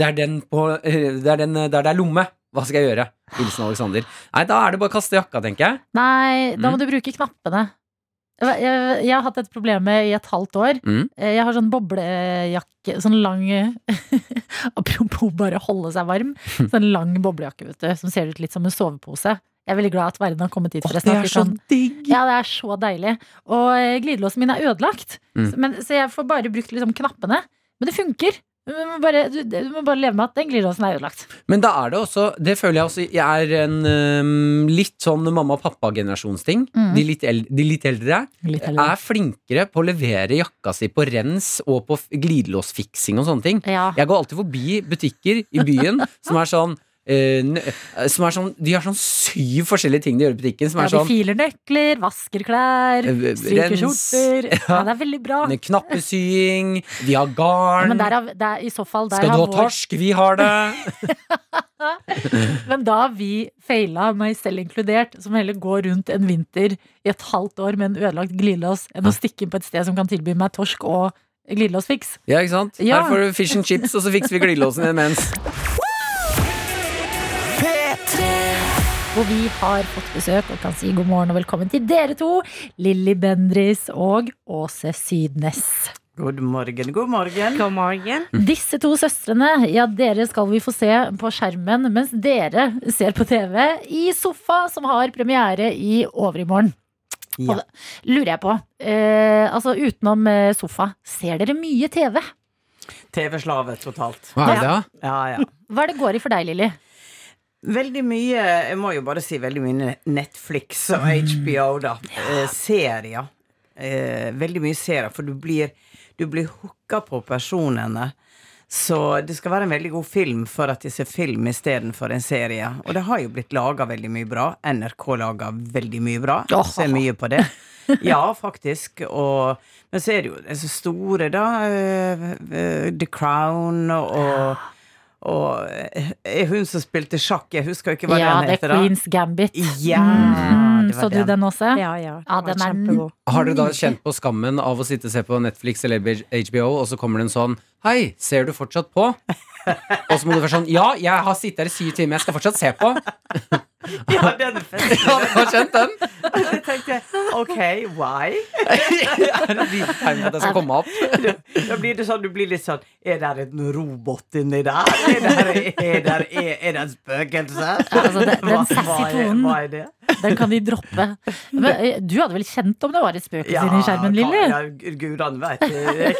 Det er den på eh, Det er den eh, der det er lomme. Hva skal jeg gjøre? Hilsen Alexander. Nei, da er det bare å kaste jakka, tenker jeg. Nei, da Mm. må du bruke knappene. Jeg, jeg, jeg har hatt et problem med i et halvt år. Mm. Eh, Jeg har sånn boblejakke, sånn lang Apropos bare holde seg varm. Sånn lang boblejakke, vet du, som ser ut litt som en sovepose. Jeg er veldig glad at verden har kommet hit for det er sånn. digg! Ja, det er så deilig. Og eh, glidelåsen min er ødelagt, Mm. så, men, så jeg får bare brukt liksom knappene. Men det funker. Du må, bare, du, du må bare leve med at den glidelåsen er ødelagt. Men da er det også Det føler jeg også Jeg er en um, litt sånn mamma og pappa-generasjonsting. Mm. De, de litt eldre Litt er flinkere på å levere jakka si på rens og på glidelåsfiksing og sånne ting. Ja. Jeg går alltid forbi butikker i byen som er sånn som er sånn, De har sånn syv forskjellige ting de gjør i butikken. Som ja, er de sånn filer nøkler, vasker klær, Eh, stryker skjorter. Ja, det er veldig bra. knappesying, de har Ja, garn. men der, er, der, i så fall der Skal du ha vår- torsk? Vi har det. Men da har vi feila, meg selv inkludert, som heller går rundt en vinter i et halvt år med en ødelagt glidelås, enn å stikke inn på et sted som kan tilby meg torsk og glidelåsfiks. Ja, ikke sant? Ja. Her får du fish and chips, og så fikser vi glidelåsen imens. Hvor vi har fått besøk og kan si god morgen og velkommen til dere to, Lilly Bendris og Åse Sydnes. God morgen, god morgen. God morgen. Disse to søstrene, ja, dere skal vi få se på skjermen mens dere ser på TV i Sofa, som har premiere i overmorgen. Ja. Og da lurer jeg på, eh, altså utenom eh, Sofa, ser dere mye TV? TV-slave totalt. Hva er det, da? Ja, ja. Hva er det går i for deg, Lilly? Veldig mye, jeg må jo bare si veldig mye Netflix og HBO, da. Ja. serier. Eh, veldig mye serier, for du blir, du blir hooka på personene. Så det skal være en veldig god film for at de ser film istedenfor en serie. Og det har jo blitt laga veldig mye bra. NRK lager veldig mye bra. Jeg Ser mye på det. Ja, faktisk. Og, men så er det jo disse store, da. eh, eh, The Crown og og eh, hun som spilte sjakk, jeg husker ikke hva Ja, den det er Queen's Gambit. Ja, Mm, så den. så du den. også? Ja, ja. Ja, Den var den er kjempegod. Har dere da kjent på skammen av å sitte og se på Netflix eller HBO, og så kommer det en sånn Hei, ser du fortsatt på? Og så må du være sånn Ja, jeg har sittet her i syv timer, jeg skal fortsatt se på. Ja, den festen. fest. Ja, du har kjent den? Jeg tenkte ok, why? Det er på at jeg skal komme opp. Da blir det sånn, du blir litt sånn Er det en robot inni der? Er det, er det, er, er det en spøkelse? altså, den sassy tonen. hva er-. Hva er det? Den kan de droppe. Men, eh, du hadde vel kjent om det var et spøkelse inni skjermen, Lilly? Ja, gudene veit.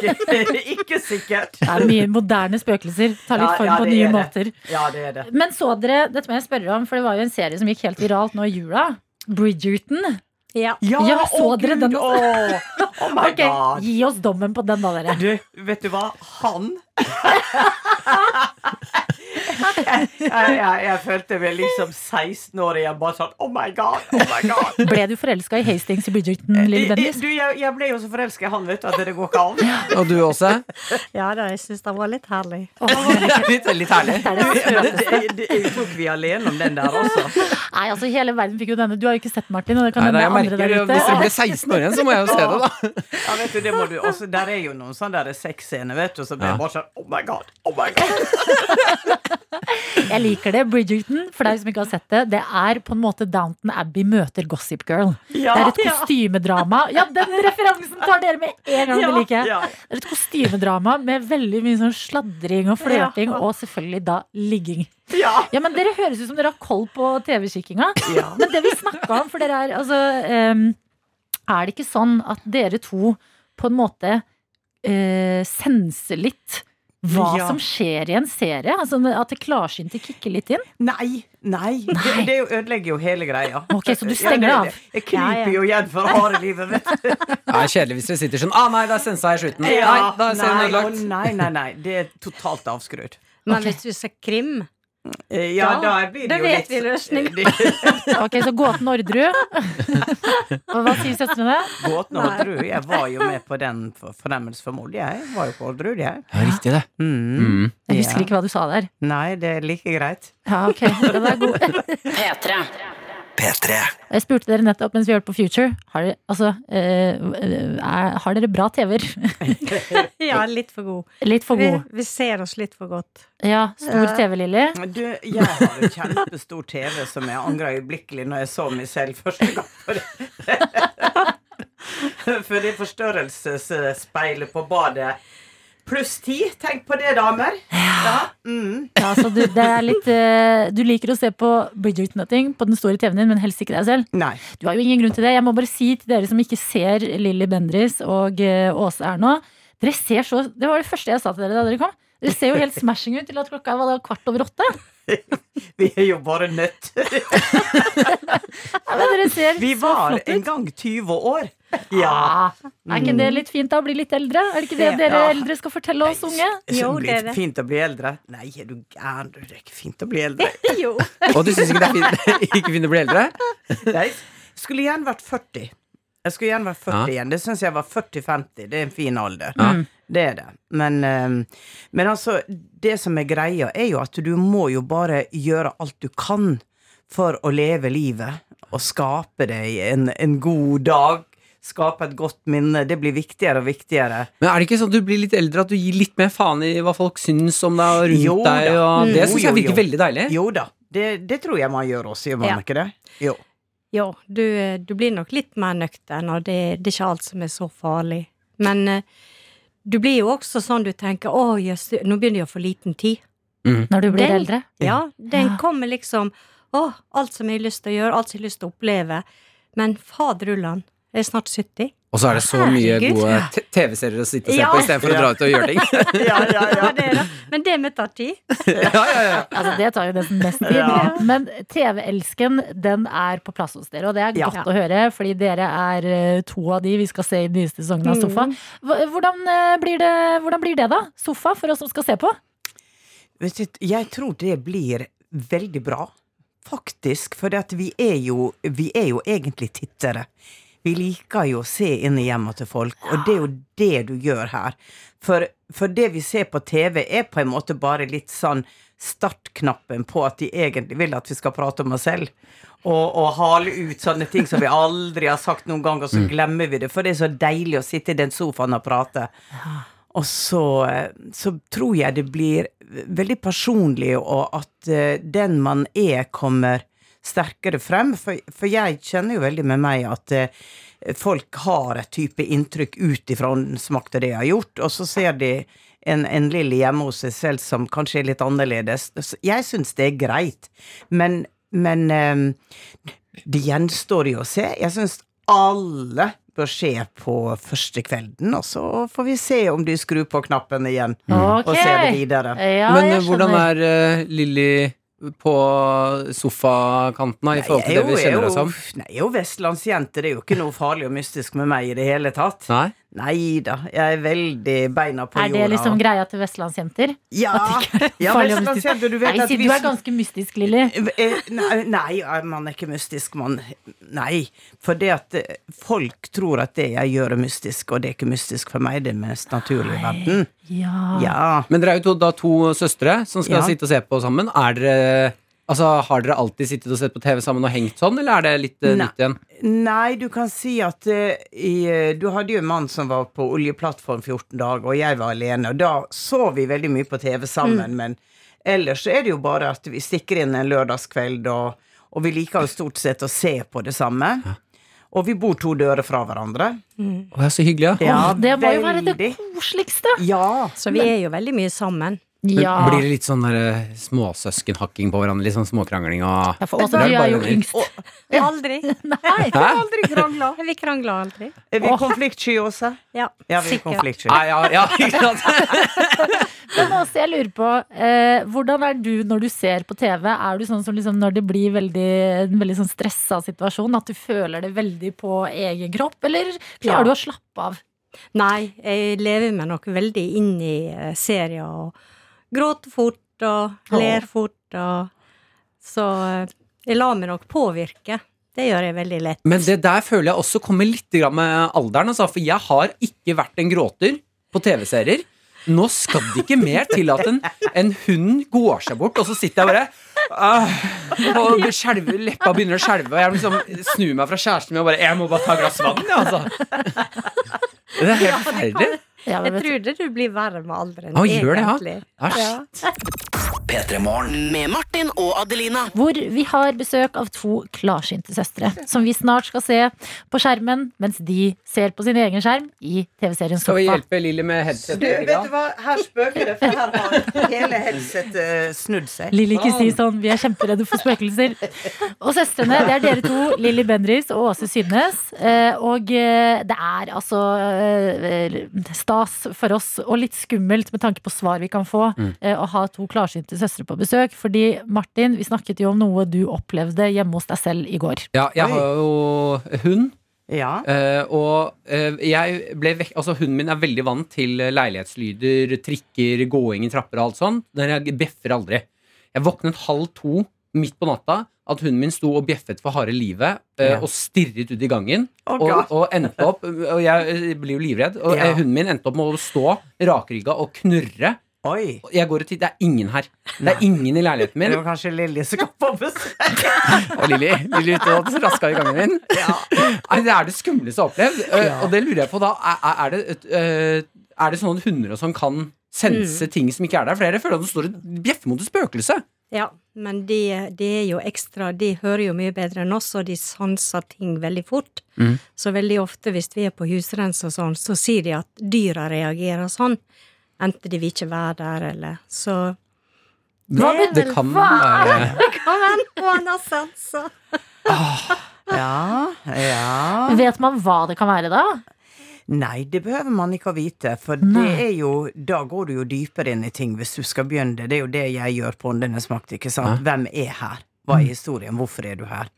Ikke, ikke sikkert. Det er mye moderne spøkelser. Tar litt form ja, på nye er måter. Ja, det er det. Men så dere, dette må jeg spørre om, for det var jo en serie som gikk helt viralt nå i jula. Bridgerton. Ja. Ja, så å, dere den Gud, også? Å, oh my okay, god. Gi oss dommen på den, da, dere. Du, vet du hva? Han jeg, jeg, jeg, jeg følte meg liksom 16 år igjen, bare sånn Oh my God! Oh my God! Ble du forelska i Hastings i Bridgerton, Lille Dennis? Du, jeg, jeg ble jo så forelska i han, vet du, at det går ikke an. Og du også? Ja da, jeg syns det var litt herlig. litt, litt herlig. Er jeg tror ikke vi er alene om den der, altså. Nei, altså Hele verden fikk jo denne. Du har jo ikke sett Martin. Og det kan hende andre merker, der Hvis jeg ute. blir 16 år igjen, så må jeg jo se det, da. Ja, vet du, det må du også, Der er jo noen sånne sexscener, vet du, så blir Ja. jeg bare sånn Oh my God! Oh my God! Jeg liker det. Bridgerton, for deg som ikke har sett det, det er på en måte Downton Abbey møter Gossip Girl. Ja, det er et kostymedrama. Ja, den referansen tar dere med en gang! Det liker jeg. Ja, Det er et kostymedrama med veldig mye sånn sladring og flørting, og selvfølgelig da ligging. ja. Ja, men Dere høres ut som dere har koll på TV-kikkinga. ja. Men det vi snakka om, for dere er altså um, Er det ikke sånn at dere to på en måte uh, senser litt hva Ja. som skjer i en serie? Altså At det klarsynte kicker litt inn? Nei, nei. Det, det ødelegger jo hele greia. Ok, så du stenger Ja, av? Jeg kryper jo igjen for harde livet, vet du. Det er kjedelig hvis dere sitter sånn Ah, nei, da sensa jeg slutten. Ja, Nei, da er serien nei, ødelagt. nei, nei, nei. Det er totalt avskrudd. Men okay. hvis du ser krim, Eh, Ja, Da- da blir det da jo vet litt vi løsningen. Ok, så Gåten Orderud. Og hva sier søstrene? Gåten Orderud. Jeg var jo med på den for fornemmelse for mord. Jeg var jo på Orderud, jeg. Ja, riktig det. Mm. Mm. Jeg husker Ja. ikke hva du sa der. Nei, det er like greit. Ja, ok, den er god P3. P3. Jeg spurte dere nettopp mens vi hørte på Future. Har dere, altså, eh, er, har dere bra TV-er? ja, litt for god. Litt for Vi, god. vi ser oss litt for godt. Ja, stor TV, Lilly. Du, jeg har jo kjempestor TV som jeg angra øyeblikkelig når jeg så meg selv første gang. For det forstørrelsesspeilet på badet pluss ti. Tenk på det, damer. Ja. Mm. Ja, så du, det er litt, uh, du liker å se på Bridgerton på den store TV-en din, men helst ikke deg selv. Nei. Du har jo ingen grunn til det. Jeg må bare si til dere som ikke ser Lilly Bendriss og uh, Åse Erna Dere ser så Det var det første jeg sa til dere da dere kom. Dere ser jo helt smashing ut til at klokka var kvart over åtte. Vi er jo bare nødt. Ja, men dere ser Vi var en gang 20 år. Ja. Mm. Er ikke det litt fint da å bli litt eldre? Er det ikke det dere Ja. eldre skal fortelle oss unge? Jo, det det er det. fint å bli eldre. Nei, er du gæren? Det er ikke fint å bli eldre. Jo. Og du syns ikke det er fint, ikke fint å bli eldre? Nei, skulle gjerne vært 40. Jeg skulle gjerne vært 40 igjen. Det syns jeg var 40-50. Det er en fin alder. Ja. Det er det. Men, eh, men altså, det som er greia, er jo at du må jo bare gjøre alt du kan for å leve livet. Og skape deg en, en god dag. Skape et godt minne. Det blir viktigere og viktigere. Men er det ikke sånn at du blir litt eldre, at du gir litt mer faen i hva folk syns om deg og rundt Jo deg? Og det Mm. syns jeg virker jo. veldig deilig. Jo da. Det, det tror jeg man gjør også, gjør man Ja. ikke det? Jo. Jo, du, du blir nok litt mer nøktern, og det, det er ikke alt som er så farlig. Men eh, du blir jo også sånn du tenker å jøss, nå begynner jeg å få liten tid. Når du blir Den- eldre? Ja, den Ja. kommer liksom Å, alt som jeg har lyst til å gjøre, alt som jeg har lyst til å oppleve. Men faderullan, jeg er snart 70. Og så er det så mye Herregud. gode TV-serier å sitte og se Ja. på istedenfor å dra ut og gjøre ting. Ja, ja, ja. Ja, det er det. Men det med tar tid. ja, ja, ja. Altså, det tar jo nesten mest tid. Ja. Men TV-elsken, den er på plass hos dere. Og det er Ja. godt å høre, fordi dere er eh, to av de vi skal se i den nyeste sesongen av Sofa. Hvordan, eh, blir det, hvordan blir det, da? Sofa, for oss som skal se på? Jeg tror det blir veldig bra. Faktisk. For vi, er jo, vi er jo egentlig tittere. Vi liker jo å se inn i hjemmet til folk, og det er jo det du gjør her. For, for det vi ser på TV, er på en måte bare litt sånn startknappen på at de egentlig vil at vi skal prate om oss selv. Og, og hale ut sånne ting som vi aldri har sagt noen gang, og så glemmer vi det. For det er så deilig å sitte i den sofaen og prate. Og så, så tror jeg det blir veldig personlig, og at eh, den man er, kommer sterkere frem. For, for jeg kjenner jo veldig med meg at eh, folk har et type inntrykk ut ifra åndsmakta det jeg har gjort, og så ser de en, en lille hjemme hos seg selv som kanskje er litt annerledes. Jeg syns det er greit, men, men eh, det gjenstår jo å se. Jeg syns alle bør se på første kvelden, og så får vi se om de skrur på knappen igjen Ok. og ser det videre. Ja, Men eh, hvordan er uh, Lilly på sofakanten da, i forhold til det vi kjenner oss som? Nei, jeg er jo vestlandsjente. Det er jo ikke noe farlig og mystisk med meg i det hele tatt. Nei? Nei da, jeg er veldig beina på jorda. Er jorda. det liksom greia til vestlandsjenter? Ja, ja. Sandra, du vet Nei, at si, du er ganske mystisk, Lilly. Eh, Nei, nei, man er ikke mystisk, man. Nei. For det at eh, folk tror at det jeg gjør, er mystisk, og det er ikke mystisk for meg. Det er mest naturlig i verden. Ja. Ja. Men dere er jo to, da to søstre som skal Ja. sitte og se på sammen. Er dere Altså, Har dere alltid sittet og sett på TV sammen og hengt sånn, eller er det litt uh, nytt igjen? Nei, du kan si at uh, i, eh, Du hadde jo en mann som var på oljeplattform 14 dager, og jeg var alene. Og da så vi veldig mye på TV sammen, men ellers så er det jo bare at vi stikker inn en lørdagskveld, og, og vi liker jo stort sett å se på det samme. Og vi bor to dører fra hverandre. Å, er så hyggelig, ja. Ja, det må jo være det koseligste. Ja. Så vi er jo veldig mye sammen. Ja. Blir det litt sånn der, eh, småsøskenhakking på hverandre? Litt sånn småkrangling og Ja, for oss, er jo yngst. Aldri. Nei. Hæ? Aldri krangla. Vi krangler aldri. Er vi konfliktsky, også? Ja, Ja, vi er konfliktsky. Ja, ja, ikke sant? Men også, jeg lurer på, eh, hvordan er du når du ser på TV? Er du sånn som liksom når det blir veldig, en veldig sånn stressa situasjon, at du føler det veldig på egen kropp, eller klarer Ja. du å slappe av? Nei, jeg lever meg nok veldig inn i eh, serier og gråter fort og ler fort og Så eh, jeg lar meg nok påvirke. Det gjør jeg veldig lett. Men det der føler jeg også kommer litt med alderen. Altså, for jeg har ikke vært en gråter på TV-serier. Nå skal det ikke mer til at en, en hund går seg bort, og så sitter jeg bare øh, og skjelver, leppa begynner å skjelve, og jeg liksom snur meg fra kjæresten min og bare Jeg må bare ta et glass vann, jeg, altså. Det er helt forferdelig. Ja, Jeg trodde du- tror det du blir verre med alderen. Å, gjør det, ja? Æsj. Med Martin og Adelina. Hvor vi har besøk av to klarsynte søstre, som vi snart skal se på skjermen, mens de ser på sin egen skjerm i TV-serien Skal vi hjelpe Lilly med headset? Du, vet du hva, her spøker det, for her har hele headsetet eh, snudd seg. Lilly, ikke si sånn, vi er kjemperedde for spøkelser. Og søstrene, det er dere to, Lilly Bendriss og Åse Synnes. Eh, Og eh, det er altså stas for oss, og litt skummelt med tanke på svar vi kan få, mm. å ha to klarsynte søstre på besøk. Fordi Martin, vi snakket jo om noe du opplevde hjemme hos deg selv i går. Ja, jeg har jo hund. Ja. Uh, og uh, jeg ble vekk Altså hunden min er veldig vant til leilighetslyder, trikker, gåing i trapper og alt sånt. Jeg bjeffer aldri. Jeg våknet halv to midt på natta at hunden min sto og bjeffet for harde livet eh, Ja. og stirret ut i gangen. Oh, og, og endte opp Og jeg eh, blir jo livredd. Og Ja. eh, hunden min endte opp med å stå rakrygga og knurre. Oi. Jeg går og titter. det er ingen her. Det er ingen i leiligheten min. Det var kanskje Lilly som kom på besøk. Og Lilly, Lilly ute og raska i gangen min. Ja. det er det skumleste jeg har opplevd. Eh, Ja. Og det lurer jeg på da. Er, det, et, er det sånn at hunder og sånn kan sense ting som ikke er der? For jeg føler at de står og bjeffer mot et spøkelse. Ja, men de, de er jo ekstra De hører jo mye bedre enn oss, og de sanser ting veldig fort. Mm. Så veldig ofte hvis vi er på husrens og sånn, så sier de at dyra reagerer sånn. Enten de vil ikke være der, eller Så Hva Det er Det kan være Det kan være noen har sanser! Ja, ja. Vet man hva det kan være da? Nei, det behøver man ikke å vite, for Nei. det er jo Da går du jo dypere inn i ting hvis du skal begynne det. Det er jo det jeg gjør på Åndenes makt, ikke sant? Hvem er her? Hva er historien? Hvorfor er du her?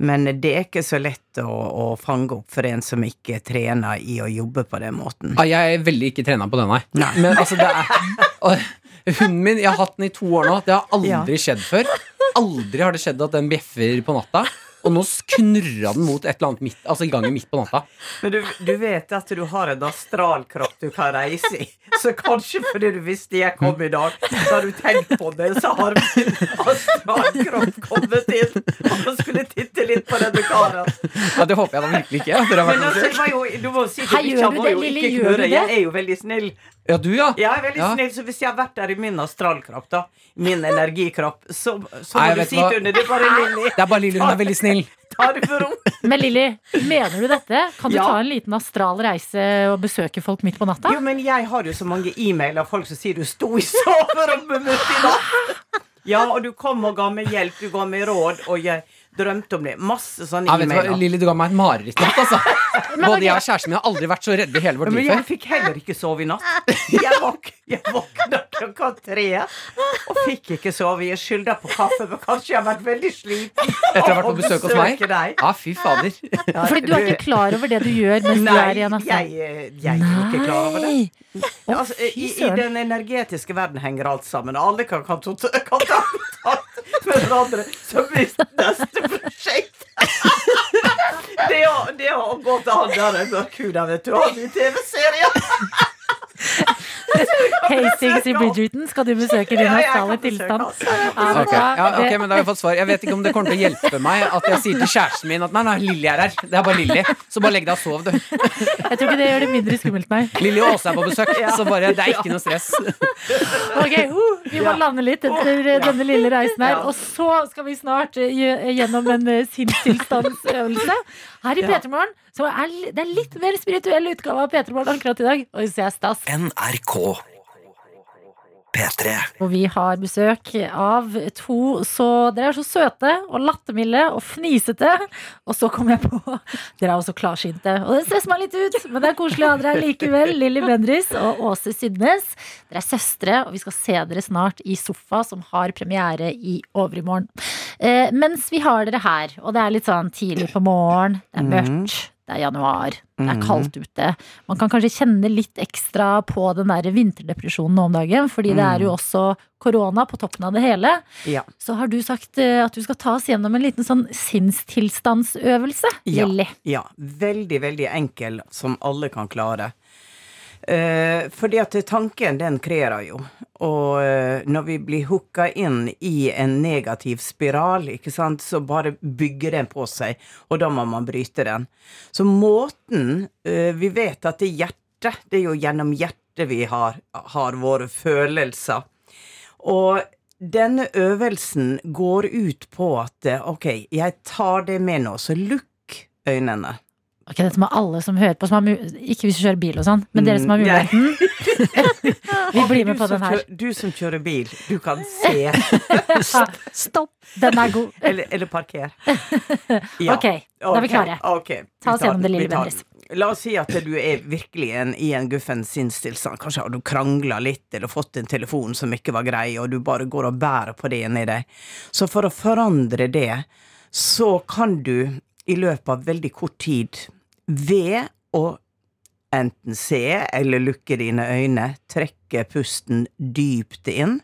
Men det er ikke så lett å, å fange opp for en som ikke trener i å jobbe på den måten. Ah, Jeg er veldig ikke trena på den, nei. Men altså, det er Hunden min, jeg har hatt den i to år nå. Det har aldri skjedd før. Aldri har det skjedd at den bjeffer på natta. Og nå knurra den mot et eller annet midt, altså i gangen midt på natta. Men du, du vet at du har en astralkropp du kan reise i. Så kanskje fordi du visste jeg kom i dag, så har du tenkt på det, så har min astralkropp kommet inn og skulle titte litt på denne karen. Ja, det håper jeg da virkelig ikke. Men altså, det var jo, du må si Hei, gjør du det, jo Lille, gjør du det? Jeg er jo veldig snill. Ja, du, ja. Jeg er veldig Ja. snill, så hvis jeg har vært der i min astralkropp, da, min energikropp, så, så Nei, må du si hva? til henne det er bare Lilly. Det er bare Lilly, hun er veldig snill. Ta det for rom. Men Lilly, mener du dette? Kan du Ja. ta en liten astral reise og besøke folk midt på natta? Jo, men jeg har jo så mange e-mailer av folk som sier du sto i soverommet mitt i natt. Ja, og du kom og ga meg hjelp, du ga meg råd, og jeg drømte om det. Masse sånne du e-mailer. Lilly, du ga meg et mareritt i natt, altså. Både jeg og kjæresten min har aldri vært så redde i hele vårt Men jeg fikk heller ikke sove i natt. Jeg, våk, jeg våkna klokka tre. Og fikk ikke sove. Jeg skylda på kaffe, men kanskje jeg har vært veldig sliten. Etter å ha vært på besøk hos meg? Deg. Ja, fy fader. Ja, Fordi du er ikke klar over det du gjør mens du Nei, er i en aften. jeg, eh, jeg er ikke klar over det. Nei. Altså, i, I den energetiske verden henger alt sammen, alle kan, kan, ta- kan ta med hverandre. Så blir neste prosjekt Det å, det å gå til han der mørkhuda, vet du, han i TV-serien. Hastings i Bridgerton skal du besøke din astale tilstand. Okay. Ja, Ok, men da har jeg fått svar. Jeg vet ikke om det kommer til å hjelpe meg at jeg sier til kjæresten min at nei, nei, Lilly er her. Det er bare Lilly. Så bare legg deg og sov, du. Jeg tror ikke det gjør det mindre skummelt, nei. Lilly og Åse er på besøk, så bare det er ikke noe stress. Ok, uh, Vi må lande litt etter denne lille reisen her. Og så skal vi snart eh, gjennom en eh, sinnstilstandsøvelse her i Ja. P3 Morgen. Så er, det er litt mer spirituell utgave av P3 Morgen akkurat i dag. Og det er stas. NRK P3 Og vi har besøk av to så Dere er så søte og lattermilde og fnisete. Og så kom jeg på Dere er også klarsynte. Og det stresser meg litt ut, men det er koselig å ha dere her likevel. Lilly Bendriss og Åse Sydnes. Dere er søstre, og vi skal se dere snart i Sofa, som har premiere i overmorgen. Eh, mens vi har dere her, og det er litt sånn tidlig på morgen, det er mørkt. Det er januar, det er kaldt ute. Man kan kanskje kjenne litt ekstra på den der vinterdepresjonen nå om dagen, fordi det er jo også korona på toppen av det hele. Ja. Så har du sagt eh, at du skal ta oss gjennom en liten sånn sinnstilstandsøvelse, Ja. Lilly. Ja, veldig, veldig enkel, som alle kan klare. Eh, fordi at tanken, den kreerer jo. Og eh, når vi blir hooka inn i en negativ spiral, ikke sant, så bare bygger den på seg, og da må man bryte den. Så måten eh, Vi vet at det er hjertet, det er jo gjennom hjertet vi har, har våre følelser. Og denne øvelsen går ut på at ok, jeg tar det med nå, så lukk øynene. Ok, dette må alle som hører på, som ikke hvis du kjører bil og sånn, men dere som har Mm, muligheten. Vi blir med på den her. Du som kjører bil, du kan se. Stopp! Den er god. Eller, eller parker. Ja. Ok, da er vi klare. Okay. Ta oss gjennom det lille Bendriss. La oss si at du er virkelig en, i en guffen sinnstilstand. Kanskje har du krangla litt, eller fått en telefon som ikke var grei, og du bare går og bærer på det inni deg. Så for å forandre det, så kan du i løpet av veldig kort tid, ved å enten se eller lukke dine øyne, trekke pusten dypt inn.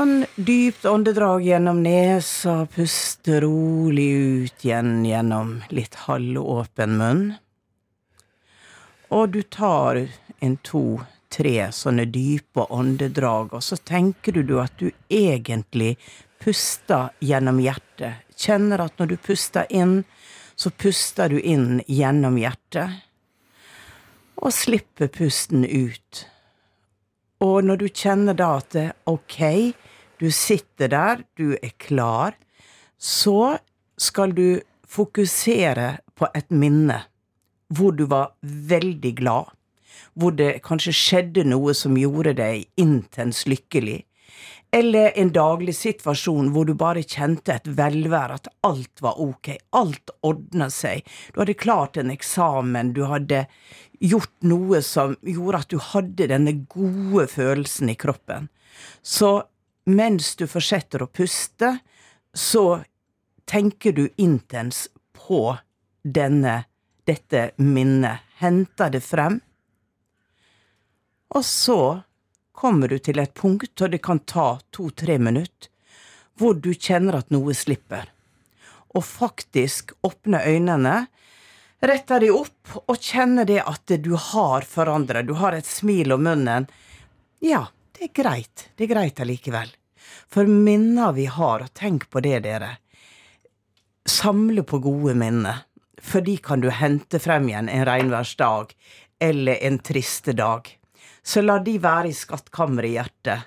En dypt åndedrag gjennom nesa, puste rolig ut igjen gjennom litt halvåpen munn. Og du tar en to-tre sånne dype åndedrag, og så tenker du at du egentlig puster gjennom hjertet. Kjenner at når du puster inn, så puster du inn gjennom hjertet. Og slipper pusten ut. Og når du kjenner da at det, ok, du sitter der, du er klar, så skal du fokusere på et minne hvor du var veldig glad, hvor det kanskje skjedde noe som gjorde deg intens lykkelig, eller en daglig situasjon hvor du bare kjente et velvære, at alt var ok, alt ordna seg, du hadde klart en eksamen, du hadde gjort noe som gjorde at du hadde denne gode følelsen i kroppen. Så mens du fortsetter å puste, så tenker du intens på denne, dette minnet, henter det frem, og så kommer du til et punkt, og det kan ta to-tre minutter, hvor du kjenner at noe slipper, og faktisk åpner øynene, retter de opp og kjenner det at du har forandret, du har et smil om munnen. Ja, det er greit, det er greit allikevel. For minner vi har, og tenk på det, dere, samle på gode minner, for de kan du hente frem igjen en regnværsdag eller en triste dag. Så la de være i skattkammeret i hjertet,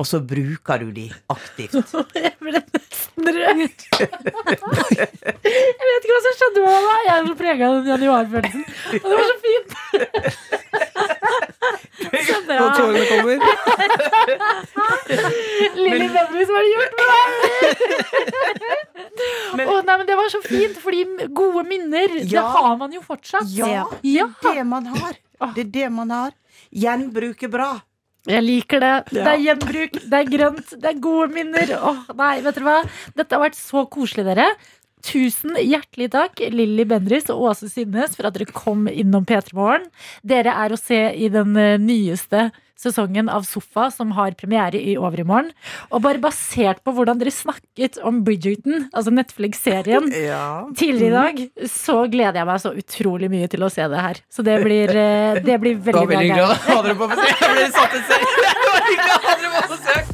og så bruker du de aktivt. Jeg ble nesten rørt. Jeg vet ikke hva som skjedde med meg. Jeg er så prega av den januarfølelsen. Og det var så fint. Og tårene kommer. Lilly Bendriss, hva har du gjort med meg? Å, nei, men det var så fint, fordi gode minner, det har man jo fortsatt. Ja, det er det man har. Det er det man har. Gjenbruk er bra. Jeg liker det. Det er gjenbruk, det er grønt, det er gode minner. Åh, nei, vet dere hva? Dette har vært så koselig, dere. Tusen hjertelig takk, Lilly Bendriss og Åse Synnes, for at dere kom innom P3 Morgen. Dere er å se i den nyeste nyeste sesongen av Sofa, som har premiere i overmorgen. Og bare basert på hvordan dere snakket om Bridgerton, altså Netflix-serien, Ja. tidligere i dag, så gleder jeg meg så utrolig mye til å se det her. Så det blir, eh, det blir veldig bra. veldig hyggelig greier. å ha dere på besøk. Jeg blir satt ut selv. Det var å ha dere på besøk.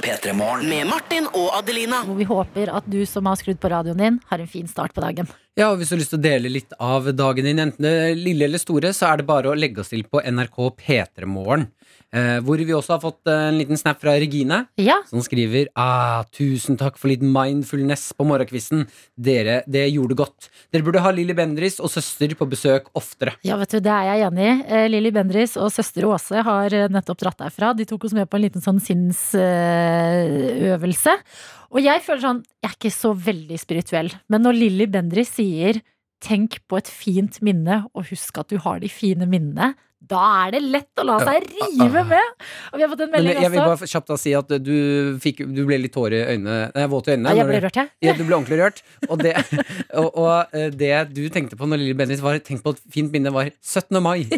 P3morgen. P3morgen. Med Martin og Adelina. Hvor vi håper at du som har skrudd på radioen din, har en fin start på dagen. Ja, og Hvis du har lyst til å dele litt av dagen din, enten det lille eller store, så er det bare å legge oss til på NRK P3morgen. Eh, hvor vi også har fått eh, en liten snap fra Regine, Ja, som skriver ah, 'Tusen takk for litt mindfulness på morgenkvisten. Dere, det gjorde godt. Dere burde ha Lilly Bendris og søster på besøk oftere. ja, vet du, det er jeg enig i. Eh, Lilly Bendris og søster Åse har eh, nettopp dratt derfra. De tok oss med på en liten sånn sinnsøvelse. Og jeg føler sånn, jeg er ikke så veldig spirituell, men når Lilly Bendris sier tenk på et fint minne, og husk at du har de fine minnene, da er det lett å la seg rive med! Og vi har fått en melding også. jeg vil bare kjapt da si at du, fikk, du ble litt tår i øynene, nei, våt i øynene. Ja, jeg ble rørt, jeg. Ja, du ble ordentlig rørt. Og det, og, og eh, det du tenkte på når Lille Bendis var Tenk på et fint minne, var 17. mai.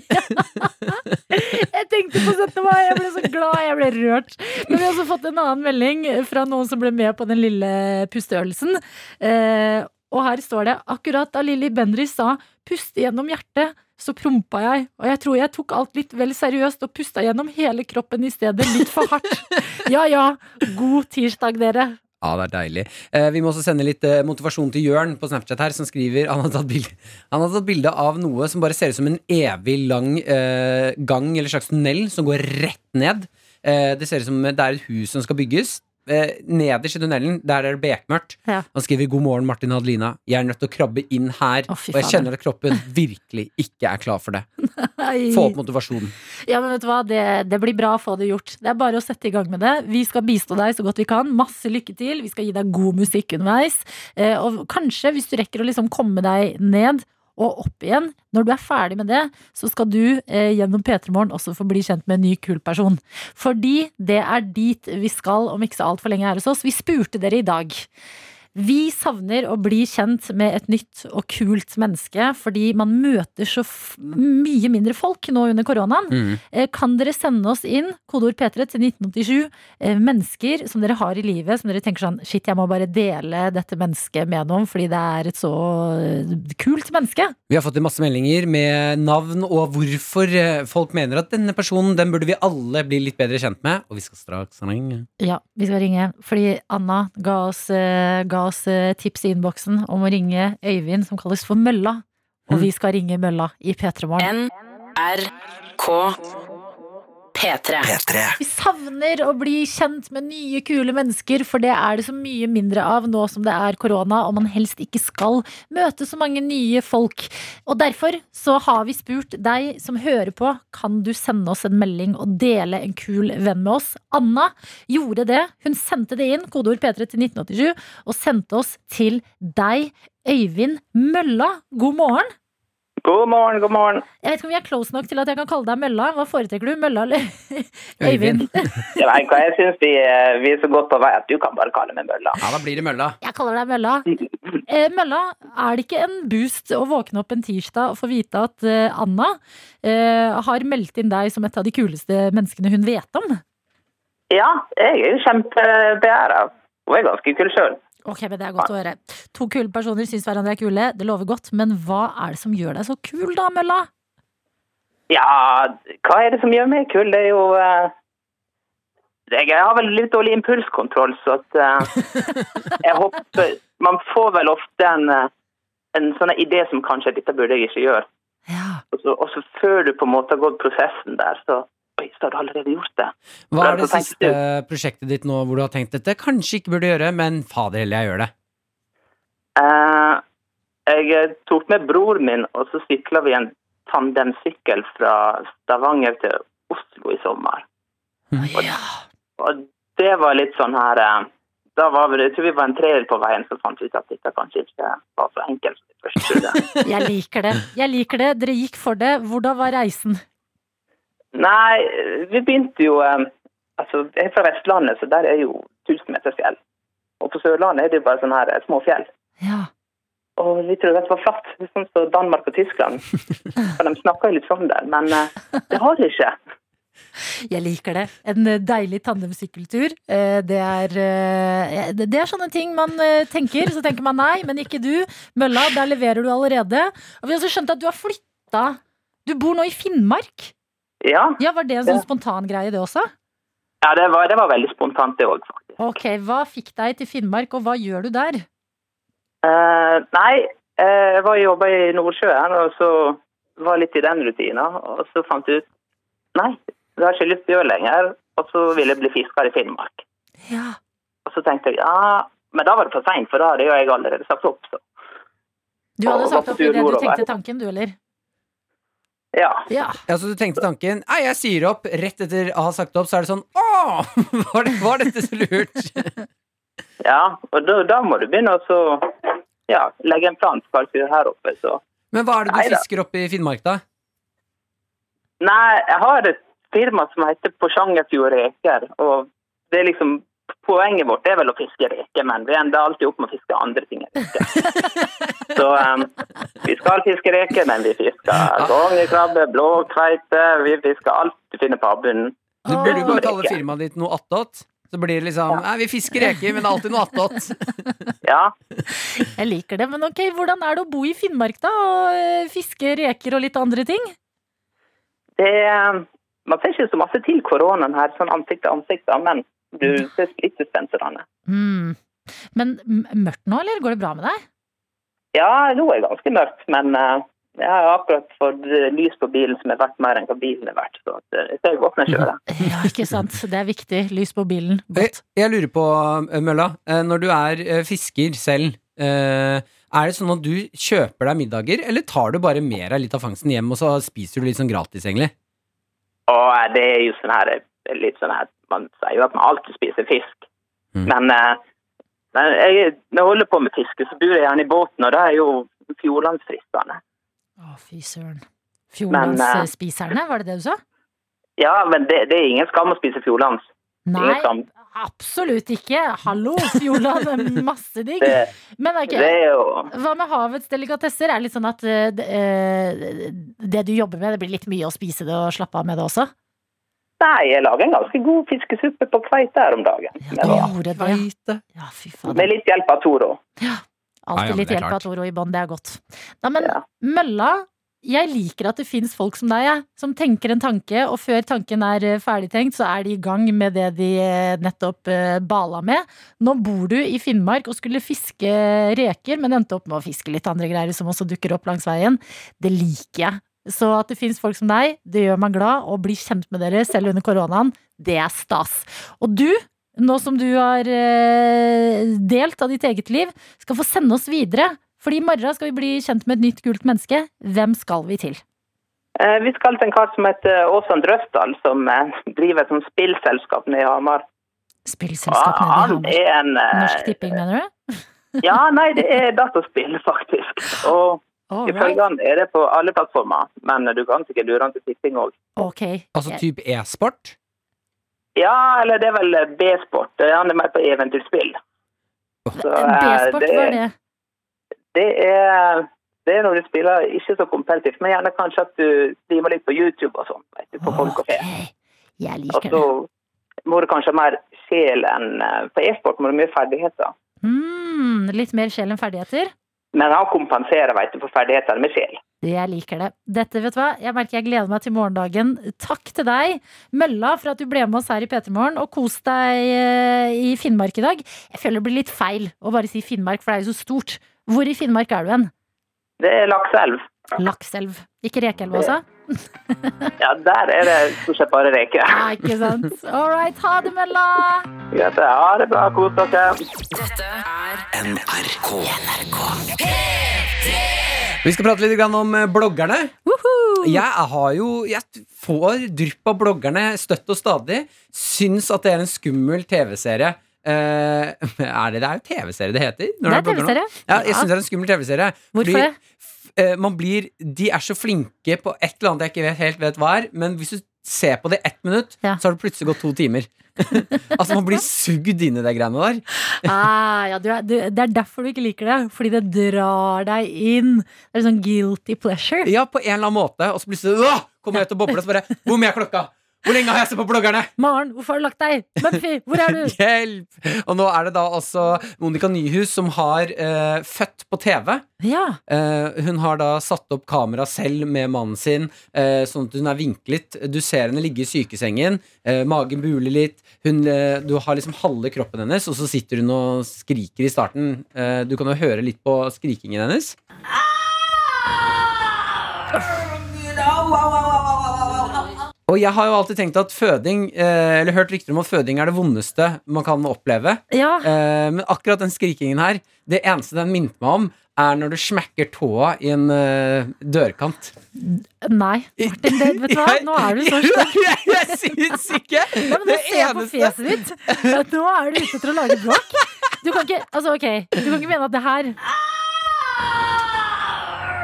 Jeg tenkte på 17. mai, jeg ble så glad, jeg ble rørt. Men vi har også fått en annen melding fra noen som ble med på den lille pusteøvelsen. Eh, og her står det akkurat da Lilly Bendriss sa 'puste gjennom hjertet', så prompa jeg. Og jeg tror jeg tok alt litt vel seriøst og pusta gjennom hele kroppen i stedet litt for hardt. Ja ja, god tirsdag, dere. Ja, det er deilig. Eh, vi må også sende litt eh, motivasjon til Jørn på Snapchat her, som skriver Han har tatt bilde, han har tatt bilde av noe som bare ser ut som en evig lang eh, gang eller slags tunnel som går rett ned. Eh, det ser ut som det er et hus som skal bygges. Eh, nederst i tunnelen, der er det bekmørkt. Ja. Han skriver 'God morgen, Martin og Adelina'. Jeg er nødt til å krabbe inn her. Å, og jeg kjenner at kroppen virkelig ikke er klar for det. Nei. Få opp motivasjonen. Ja, men vet du hva, det, det blir bra å få det gjort. Det er bare å sette i gang med det. Vi skal bistå deg så godt vi kan. Masse lykke til. Vi skal gi deg god musikk underveis. Eh, og kanskje, hvis du rekker å liksom komme deg ned og opp igjen, når du er ferdig med det, så skal du eh, gjennom P3 Morgen også få bli kjent med en ny kul person. Fordi det er dit vi skal om ikke så altfor lenge her hos oss. Vi spurte dere i dag. Vi savner å bli kjent med et nytt og kult menneske, fordi man møter så mye mindre folk nå under koronaen. Mm. Eh, Kan dere sende oss inn kodeord P3 til 1987 eh, mennesker som dere har i livet, som dere tenker sånn Shit, jeg må bare dele dette mennesket med noen fordi det er et så eh, kult menneske. Vi har fått masse meldinger med navn og hvorfor eh, folk mener at denne personen den burde vi alle bli litt bedre kjent med. Og vi skal straks ringe. Ja, vi skal ringe. Fordi Anna ga oss, eh, ga oss eh, tips i innboksen om å ringe Øyvind, som kalles for Mølla. Og Mm. vi skal ringe Mølla i P3 Morgen. NRK P3. P3. Vi savner å bli kjent med nye, kule mennesker, for det er det så mye mindre av nå som det er korona, og man helst ikke skal møte så mange nye folk. Og derfor så har vi spurt deg som hører på, kan du sende oss en melding og dele en kul venn med oss? Anna gjorde det. Hun sendte det inn, kodeord P3 til 1987, og sendte oss til deg, Øyvind Mølla. God morgen. God morgen, god morgen. Jeg vet ikke om vi er close nok til at jeg kan kalle deg Mølla. Hva foretrekker du? Mølla eller Øyvind. Nei, Jeg, vet hva, jeg syns vi, eh, vi er så godt på vei at du kan bare kalle meg Mølla. Ja, da blir det mølla. Jeg kaller deg Mølla. Eh, Mølla, er det ikke en boost å våkne opp en tirsdag og få vite at eh, Anna eh, har meldt inn deg som et av de kuleste menneskene hun vet om? Ja, jeg er jo kjempebeæra. Hun er ganske kul sjøl. Ok, men Det er godt å høre. To kule personer syns hverandre er kule. Det lover godt. Men hva er det som gjør deg så kul, da, Mølla? Ja, hva er det som gjør meg kul? Det er jo uh, Jeg har vel litt dårlig impulskontroll, så at uh, Jeg håper Man får vel ofte en, eh, en sånn idé som kanskje dette burde jeg ikke gjøre. Ja. Og så, og så før du på en måte har gått prosessen der, så Oi, så har du allerede gjort det. Hva er det siste prosjektet ditt nå hvor du har tenkt dette kanskje ikke burde gjøre, men fader heller, jeg gjør det? Eh, jeg tok med bror min, og så sykla vi en tandemsykkel fra Stavanger til Oslo i sommer. ja. Og det var litt sånn her eh, da var vi, Jeg tror vi var en treer på veien, så fant vi ut at dette kanskje ikke var så enkelt. Jeg liker det. Jeg liker det. Dere gikk for det. Hvordan var reisen? Nei, vi begynte jo eh, Altså, jeg er fra Vestlandet, så der er jo 1000-metersfjell. Og på Sørlandet er det jo bare sånne her eh, små fjell. Ja. Og vi trodde det var flatt, sånn som Danmark og Tyskland. For de snakker jo litt sånn der, men eh, det har de ikke. Jeg liker det. En deilig tandemsykkeltur. Det er, det er sånne ting man tenker. Så tenker man nei, men ikke du. Mølla, der leverer du allerede. Og vi har også skjønt at du har flytta. Du bor nå i Finnmark. Ja, Ja, Var det en sånn spontan greie, det også? ja det, var, det var veldig spontant, det òg, faktisk. Ok, Hva fikk deg til Finnmark, og hva gjør du der? Uh, nei, eh, jeg var jobba i Nordsjøen, og så var litt i den rutina. Og så fant jeg ut nei, det har ikke lyst til å gjøre lenger. Og så ville jeg bli fisker i Finnmark. Ja, Og så tenkte jeg ja, men da var det for seint, for da hadde jo jeg allerede sagt opp. Så. Du hadde Og sagt opp opp idet du tenkte tanken, du, eller? Ja. Ja. Ja, så du tenkte tanken Nei, jeg sier opp rett etter å ha sagt opp, så er det sånn Å! Var, det, var dette så lurt? ja. Og da, da må du begynne å så, ja, legge en plan for hva her oppe. Så. Men hva er det du Neida. fisker oppe i Finnmark, da? Nei, jeg har et firma som heter Porsangerfjord Reker. Og det er liksom Poenget vårt er vel å fiske reker, men vi ender alltid opp med å fiske andre ting enn reker. Så um, vi skal fiske reker, men vi fisker kongekrabbe, blåkveite, vi fisker alt du finner på havbunnen. Du burde bare kalle firmaet ditt noe attåt. Så blir det liksom Nei, vi fisker reker, men det er alltid noe attåt. Ja. Jeg liker det. Men ok, hvordan er det å bo i Finnmark, da? Og eh, fiske reker og litt andre ting? Det, um, man ser ikke så masse til koronaen her, sånn ansikt til ansikt, da, men du ser splittespenserne. Mm. Men mørkt nå, eller? Går det bra med deg? Ja, nå er det ganske mørkt, men uh, jeg har akkurat fått uh, lys på bilen som er verdt mer enn hva bilen er verdt. Så uh, jeg ser godt når jeg kjører. Ja, ikke sant. Det er viktig. Lys på bilen. Jeg, Godt. jeg lurer på, eh, Mølla, eh, når du er eh, fisker selv, eh, er det sånn at du kjøper deg middager, eller tar du bare med deg litt av fangsten hjem, og så spiser du litt sånn gratis, egentlig? Uh, det er jo sånn her, er litt sånn her, man sier jo at man alltid spiser fisk. Mm. Men, uh, men jeg, når jeg holder på med fiske, så bor jeg gjerne i båten, og det er jo fjordlandsfristende. Å, fy søren. Men, eh, Fjordlandsspiserne, var det det du sa? Ja, men det, det er ingen skam å spise fjordlands. Nei, Ingen skam. absolutt ikke. Hallo, Fjordland masse digg. Men ok, det er jo hva med havets delikatesser? Er det litt sånn at eh, det, eh, det du jobber med, det blir litt mye å spise det og slappe av med det også? Nei, jeg lager en ganske god fiskesuppe på kveite her om dagen. Ja, du gjorde det. Kveite. Ja, fy faen. med litt hjelp av Toro. Alltid Ja, ja, litt er hjelp klart. av Toro i bånn, det er godt. Nei, men Ja. Mølla, jeg liker at det fins folk som deg, jeg, som tenker en tanke, og før tanken er eh, ferdigtenkt, så er de i gang med det de eh, nettopp eh, bala med. Nå bor du i Finnmark og skulle fiske reker, men endte opp med å fiske litt andre greier som også dukker opp langs veien. Det liker jeg. Så at det fins folk som deg, det gjør meg glad, og bli kjent med dere selv under koronaen, det er stas. Og du, nå som du har eh, delt av ditt eget liv, skal få sende oss videre. Fordi i morgen skal vi bli kjent med et nytt kult menneske. Hvem skal vi til? Eh, Vi skal til en kar som heter Åsan Drøsdal, som eh, driver et spillselskap nede i Hamar. Spillselskap nede i Hamar. en eh, Norsk Tipping, mener du? Ja, nei, det er dataspill, faktisk. Og ifølge right. han er det på alle plattformer, men du kan sikkert lure han til tipping òg. Okay. Altså type e-sport? Ja, eller det er vel eh, B-sport. Det Han er mer på eventyrspill. Eh, B-sport, hva er det? Det er, det er når du spiller ikke så kompetitivt, men gjerne kanskje at du streamer litt på YouTube og sånn. vet du, På folk og fe. liker Jeg Og så må du kanskje ha mer sjel enn eh, På e-sport må du ha mye ferdigheter. Mm, litt mer sjel enn ferdigheter. Men han kompenserer vet du, for ferdighetene med sjel. Jeg liker det. Dette, vet du hva, jeg merker jeg gleder meg til morgendagen. Takk til deg, Mølla, for at du ble med oss her i P3 Morgen, og kos deg eh, i Finnmark i dag. Jeg føler det blir litt feil å bare si Finnmark, for det er jo så stort. Hvor i Finnmark er du hen? Det er Lakselv. Lakselv. Ikke Rekelv også? Ja, der er det stort sett bare reker. Ja, ikke sant. All right, ha det, Mella. Greit, Ha det bra. Kos dere. Dette er NRK. Vi skal prate litt om eh, bloggerne. Jeg har jo Jeg får drypp av bloggerne støtt og stadig. Syns at det er en skummel TV-serie. Uh, er det, det er jo TV-serie det heter? når Det er. TV-serie. Ja, jeg syns det er en skummel TV-serie. Hvorfor Fordi, det? Eh, man blir De er så flinke på et eller annet jeg ikke helt vet hva er, men hvis du ser på det ett minutt, Ja. så har det plutselig gått to timer. altså Man blir sugd inn i det greiene der. Ah, ja, du er, du, det er derfor du ikke liker det. Fordi det drar deg inn. Det er sånn guilty pleasure. Ja, på en eller annen måte. Og så plutselig kommer jeg ut og bobler, og så bare Hvor mye er klokka? Hvor lenge har jeg sett på bloggerne? Maren, hvorfor har du lagt deg? Mumphy, hvor er du? Hjelp! Og nå er det da altså Monica Nyhus som har uh, født på TV. Ja. Uh, hun har da satt opp kamera selv med mannen sin, uh, sånn at hun er vinklet. Du ser henne ligge i sykesengen, eh, magen buler litt. Hun, du har liksom halve kroppen hennes, og så sitter hun og skriker i starten. Eh, du kan jo høre litt på skrikingen hennes. Og jeg har jo alltid tenkt at føding eh, Eller hørt rykter om at føding er det vondeste man kan oppleve. ja. Eh, men akkurat den skrikingen her, det eneste den minte meg om, er når du smekker tåa i en uh, dørkant. Nei. Martin, det, vet du hva? Nå er du så slem. Jeg, jeg syns ikke! Ja, men nå ser jeg på fjeset ditt nå er du ute etter å lage bråk. Du kan ikke, altså ok, du kan ikke mene at det her Au,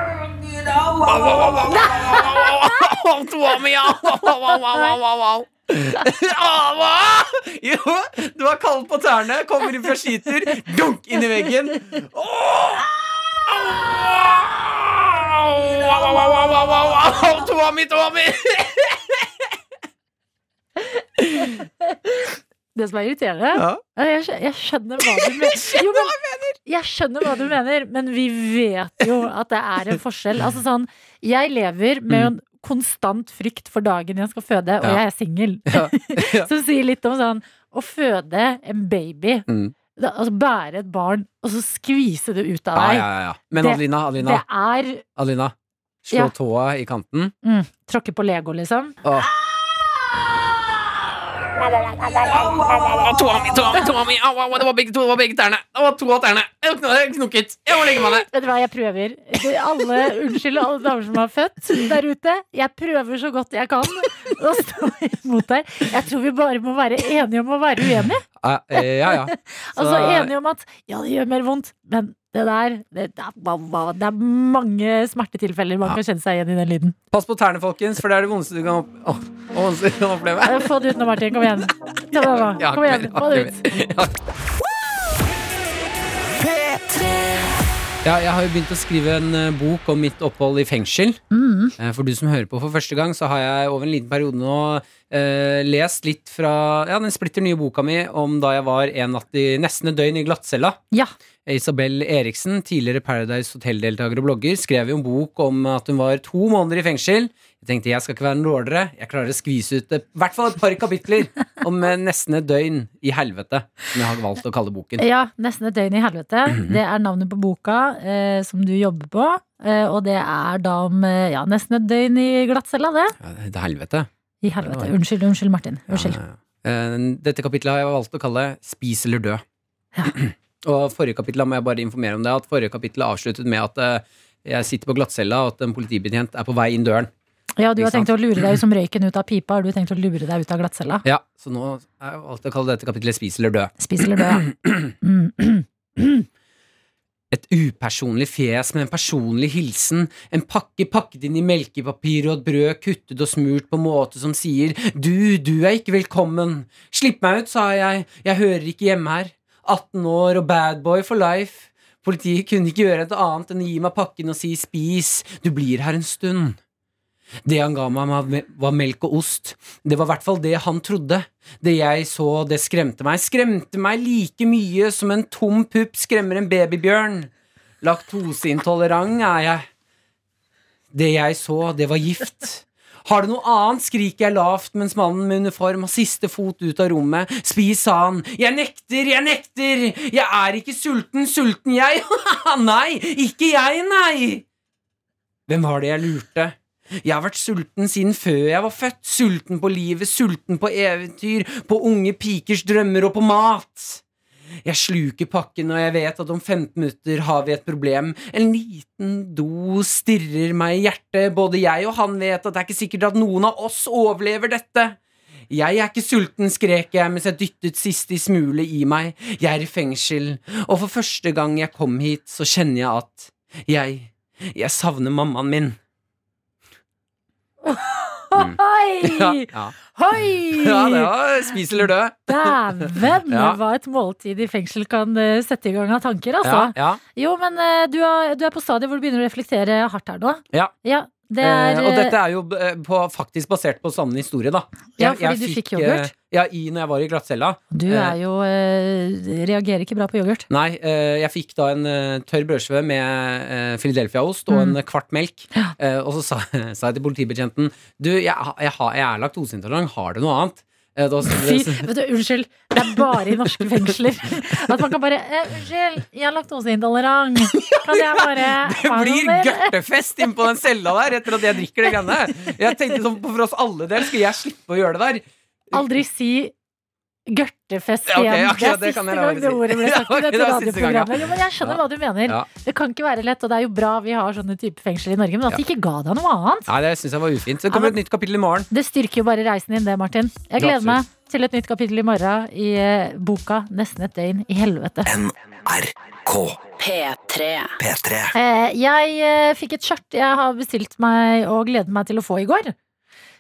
Tåa mi! Au, au, au, au, au, au, au. Au, au. Jo, du har kald på tærne, kommer inn fra skiter, dunk inn i veggen. Tåa mi, tåa mi! Det som er irriterende Ja. jeg, jeg skjønner hva du mener. Jo, men, jeg skjønner hva du mener, men vi vet jo at det er en forskjell. Altså sånn, jeg lever med en konstant frykt for dagen jeg skal føde, og Mm. Jeg er singel. Som sier litt om sånn å føde en baby. Mm. Da, altså bære et barn, og så skvise det ut av deg. ja, ja, ja. Men Det- Adelina, Adelina, Det er Adelina slå tåa i kanten. mm, tråkke på Lego, liksom. Åh. Tåa mi, tåa mi, tåa mi! Au, au, det var begge, to, det var begge tærne. Det var to av tærne. Jeg kn- jeg må legge meg ned. Vet du hva, jeg prøver. Alle, unnskyld alle damer som har født der ute. Jeg prøver så godt jeg kan å stå imot der. Jeg tror vi bare må være enige om å være uenige. Ja, eh, ja. ja. Så- Altså enige om at ja, det gjør mer vondt, men det der Det, det, er, det er mange smertetilfeller man Ja. kan kjenne seg igjen i den lyden. Pass på tærne, folkens, for det er det vondeste du kan, opp vondeste du kan oppleve. Få det ut nå, Martin. Kom igjen. Ta det Kom igjen. Få det ut. Ja. Ja, jeg har jo begynt å skrive en eh, bok om mitt opphold i fengsel. Mm. Eh, For du som hører på for første gang, så har jeg over en liten periode nå eh, lest litt fra ja, den splitter nye boka mi om da jeg var en natt i nesten et døgn i glattcella. Ja. Isabel Eriksen, tidligere Paradise Hotel-deltaker og blogger, skrev jo en bok om at hun var to måneder i fengsel. Jeg tenkte jeg skal ikke være en lordere, jeg klarer å skvise ut i hvert fall et par kapitler om eh, nesten et døgn i helvete, som jeg har valgt å kalle boken. Ja, nesten et døgn i helvete. Det er navnet på boka eh, som du jobber på. Eh, og det er da om eh, ja, nesten et døgn i glattcella, det. Ja, det er helvete. I helvete. Ja. Unnskyld, unnskyld, Martin. Unnskyld. Ja. Eh, Dette kapitlet har jeg valgt å kalle Spis eller dø. Ja. Og forrige kapittel, må jeg bare informere om det, at forrige kapittel avsluttet med at eh, jeg sitter på glattcella, og at en politibetjent er på vei inn døren. Ja, du har tenkt å lure deg som røyken ut av pipa. Har du tenkt å lure deg ut av glattcella? Ja, så nå har jeg alltid å kalle dette kapitlet Spis eller dø. Spis eller dø, ja. Et upersonlig fjes med en personlig hilsen, en pakke pakket inn i melkepapir og et brød kuttet og smurt på måte som sier du, du er ikke velkommen. Slipp meg ut, sa jeg, jeg hører ikke hjemme her. 18 år og bad boy for life. Politiet kunne ikke gjøre et annet enn å gi meg pakken og si spis, du blir her en stund. Det han ga meg var melk og ost. Det var i hvert fall det han trodde. Det jeg så, det skremte meg. Skremte meg like mye som en tom pupp skremmer en babybjørn. Laktoseintolerant er jeg. Det jeg så, det var gift. Har du noe annet, skriker jeg lavt mens mannen med uniform har siste fot ut av rommet. Spis, han. Jeg nekter, jeg nekter! Jeg er ikke sulten, sulten jeg! nei, ikke jeg, nei! Hvem var det jeg lurte? Jeg har vært sulten siden før jeg var født. Sulten på livet, sulten på eventyr, på unge pikers drømmer og på mat. Jeg sluker pakken, og jeg vet at om 15 minutter har vi et problem. En liten do stirrer meg i hjertet. Både jeg og han vet at det er ikke sikkert at noen av oss overlever dette. Jeg er ikke sulten, skrek jeg mens jeg dyttet siste smule i meg. Jeg er i fengsel, og for første gang jeg kom hit, så kjenner jeg at jeg Jeg savner mammaen min. Hoi! Ja, ja. Hoi! ja det var spis eller dø. Dæven, Ja. hva et måltid i fengsel kan eh, sette i gang av tanker, altså. Ja, ja. Jo, men eh, du, er, du er på stadiet hvor du begynner å reflektere hardt her nå. Ja. det er, Eh, og dette er jo eh, på, faktisk basert på sann historie, da. Ja, fordi du fikk yoghurt? Eh, Ja, i, når jeg var i glattcella. Du er jo eh, Reagerer ikke bra på yoghurt. Nei, eh, jeg fikk da en eh, tørr brødskive med eh, Philadelphia-ost og Mm. en kvart melk. Eh, og så sa, sa jeg til politibetjenten Du, jeg, jeg, har- jeg er laktoseintolerant, har du noe annet? Eh, da, Fy, vet du, unnskyld, det er bare i norske fengsler at man kan bare eh, Unnskyld, jeg er laktoseintolerant. Kan jeg bare det blir gørtefest inne på den cella der etter at jeg drikker det greiene. Jeg tenkte sånn, For oss alle del skulle jeg slippe å gjøre det der. Aldri si gørtefest igjen. Okay, okay, det er siste jeg gang si. det ordet ble Ja, sagt i dette det var gang, ja. radioprogrammet. Jo, men jeg skjønner Ja. hva du mener. Ja. Det kan ikke være lett, og det er jo bra vi har sånne type fengsel i Norge, men at de ikke ga deg noe annet. Nei, det syns jeg var ufint. Så det kommer Ja, men- et nytt kapittel i morgen. Det styrker jo bare reisen din, det, Martin. Jeg gleder meg til et nytt kapittel i morgen i eh, boka 'Nesten et døgn i helvete'. NRK P3. P3. Eh, jeg eh, fikk et skjørt jeg har bestilt meg og gleder meg til å få i går.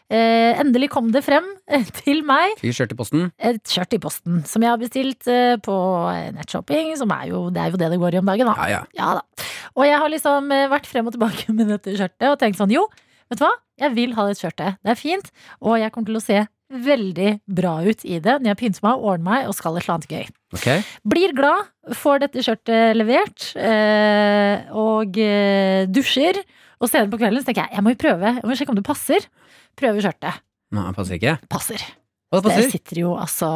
Eh, endelig kom det frem eh, til meg Fikk skjørt i posten. et skjørt i posten som jeg har bestilt eh, på eh, nettshopping. Som er jo, det er jo det det går i om dagen, da. Ja, ja. Ja da. Og jeg har liksom vært frem og tilbake med dette skjørtet og tenkt sånn jo, vet du hva, jeg vil ha det skjørtet. Det er fint, og jeg kommer til å se veldig bra ut i det når jeg pynter meg, ordner meg og skal et eller annet gøy. Okay. Blir glad, får dette skjørtet levert, eh, og dusjer. Og senere på kvelden så tenker jeg jeg må jo prøve, jeg må sjekke om det passer. Prøve skjørtet. Nei, passer ikke. Passer. Hva Det passer? sitter jo altså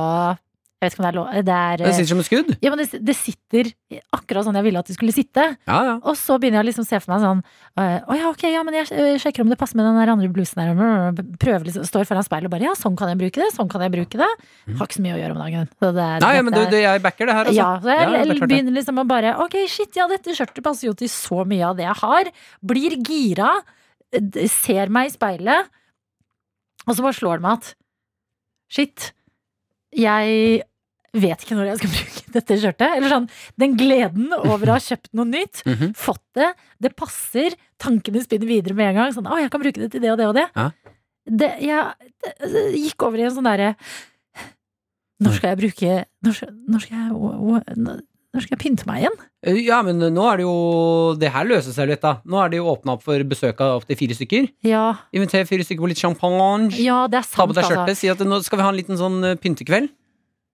Jeg vet ikke om det er lov Det er Det sitter som et skudd. ja, men det, det sitter akkurat sånn jeg ville at det skulle sitte. Ja, ja. Og så begynner jeg liksom å se for meg sånn øh, Å ja, ok, ja, men jeg øh, sjekker om det passer med den der andre blusen her. Prøver liksom, Står foran speilet og bare Ja, sånn kan jeg bruke det. Sånn kan jeg bruke det. Har ikke så mye å gjøre om dagen. Så det. Nei, men du, jeg backer det her, altså. ja, så jeg det klart det. begynner liksom å bare Ok, shit, ja, dette skjørtet passer jo til så mye av det jeg har. Blir gira. Ser meg i speilet. Og så bare slår det meg at shit, jeg vet ikke når jeg skal bruke dette skjørtet. Eller sånn, den gleden over å ha kjøpt noe nytt, Mhm. fått det, det passer, tankene spinner videre med en gang. Sånn, å, jeg kan bruke det til det og det og det. Ja. Det, jeg det, det gikk over i en sånn derre Når skal jeg bruke Når når skal jeg når, skal jeg pynte meg igjen? Eh, Ja, men nå er det jo Det her løser seg litt, da. Nå er det jo åpna opp for besøk av opptil fire stykker. Ja, Inviter fire stykker på litt champagne. ja det er sant, Ta på deg altså. Si at nå skal vi ha en liten sånn eh, pyntekveld.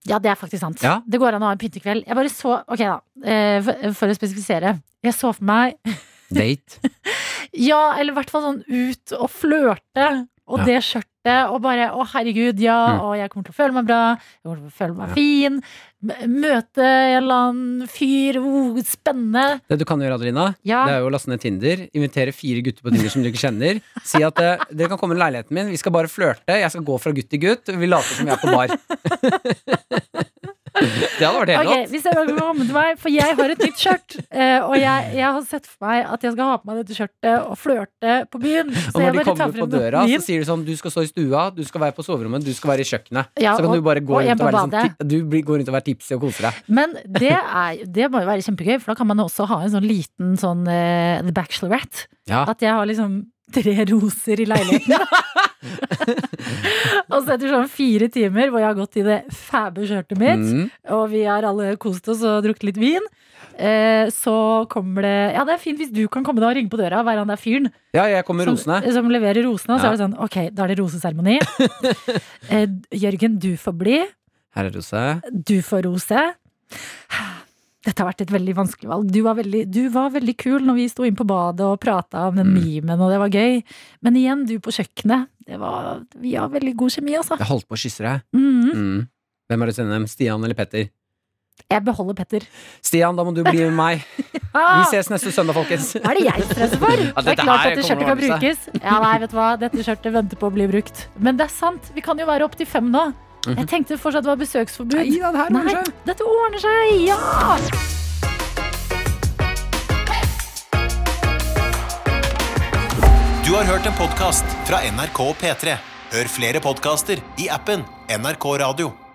Ja, det er faktisk sant. Ja. Det går an å ha en pyntekveld. Jeg bare så Ok, da. eh, for å spesifisere. Jeg så for meg Date. Ja, eller i hvert fall sånn ut og flørte. Og Ja. det skjørtet, og bare å herregud, ja, Mm. og jeg kommer til å føle meg bra, jeg kommer til å føle meg Ja. fin. Møte en eller annen fyr, oh, spennende. Det du kan gjøre, Adelina, Ja. det er jo å laste ned Tinder. Invitere fire gutter på Tinder som du ikke kjenner. Si at uh, dere kan komme i leiligheten min, vi skal bare flørte. Jeg skal gå fra gutt til gutt. Vi later som vi er på bar. det hadde vært helt okay, rått. hvis jeg vil komme meg, for jeg har et nytt skjørt. eh, og jeg, jeg har sett for meg at jeg skal ha på meg dette skjørtet og flørte på byen. Så Og når de bare kommer på døra, så sier de sånn Du skal stå i stua, du skal være på soverommet, du skal være i kjøkkenet. Ja, så kan og- du bare gå rundt og være liksom, Du blir- går rundt og være tipsy og koser deg. Men det, er, det må jo være kjempegøy, for da kan man også ha en sånn liten sånn uh, The Bachelorette. Ja. At jeg har liksom tre roser i leiligheten. og så etter sånn fire timer hvor jeg har gått i det fæbe skjørtet mitt, Mm. og vi har alle kost oss og drukket litt vin, eh, så kommer det Ja, det er fint hvis du kan komme da og ringe på døra og være han der fyren Ja, jeg kommer som, rosene. som leverer rosene. Og så Ja. er det sånn, ok, da er det roseseremoni. eh, Jørgen, du får bli. Her er rose. Du får rose. Dette har vært et veldig vanskelig valg. Du var veldig, du var veldig kul når vi sto inn på badet og prata om den Mm. memen, og det var gøy. Men igjen, du på kjøkkenet. Det var, vi har veldig god kjemi, altså. Jeg holdt på å kysse deg. Mm. Mm. Hvem er det sender dem? Stian eller Petter? Jeg beholder Petter. Stian, da må du bli med meg. Vi ses neste søndag, folkens. hva er det jeg stresser for? det er klart dette skjørtet kan brukes. Ja, nei, vet du hva. Dette skjørtet venter på å bli brukt. Men det er sant. Vi kan jo være opptil fem nå. Jeg tenkte fortsatt det var besøksforbud. Mhm. Nei da, det her ordner seg. dette ordner seg! Ja! Du har hørt en podkast fra NRK P3. Hør flere podkaster i appen NRK Radio.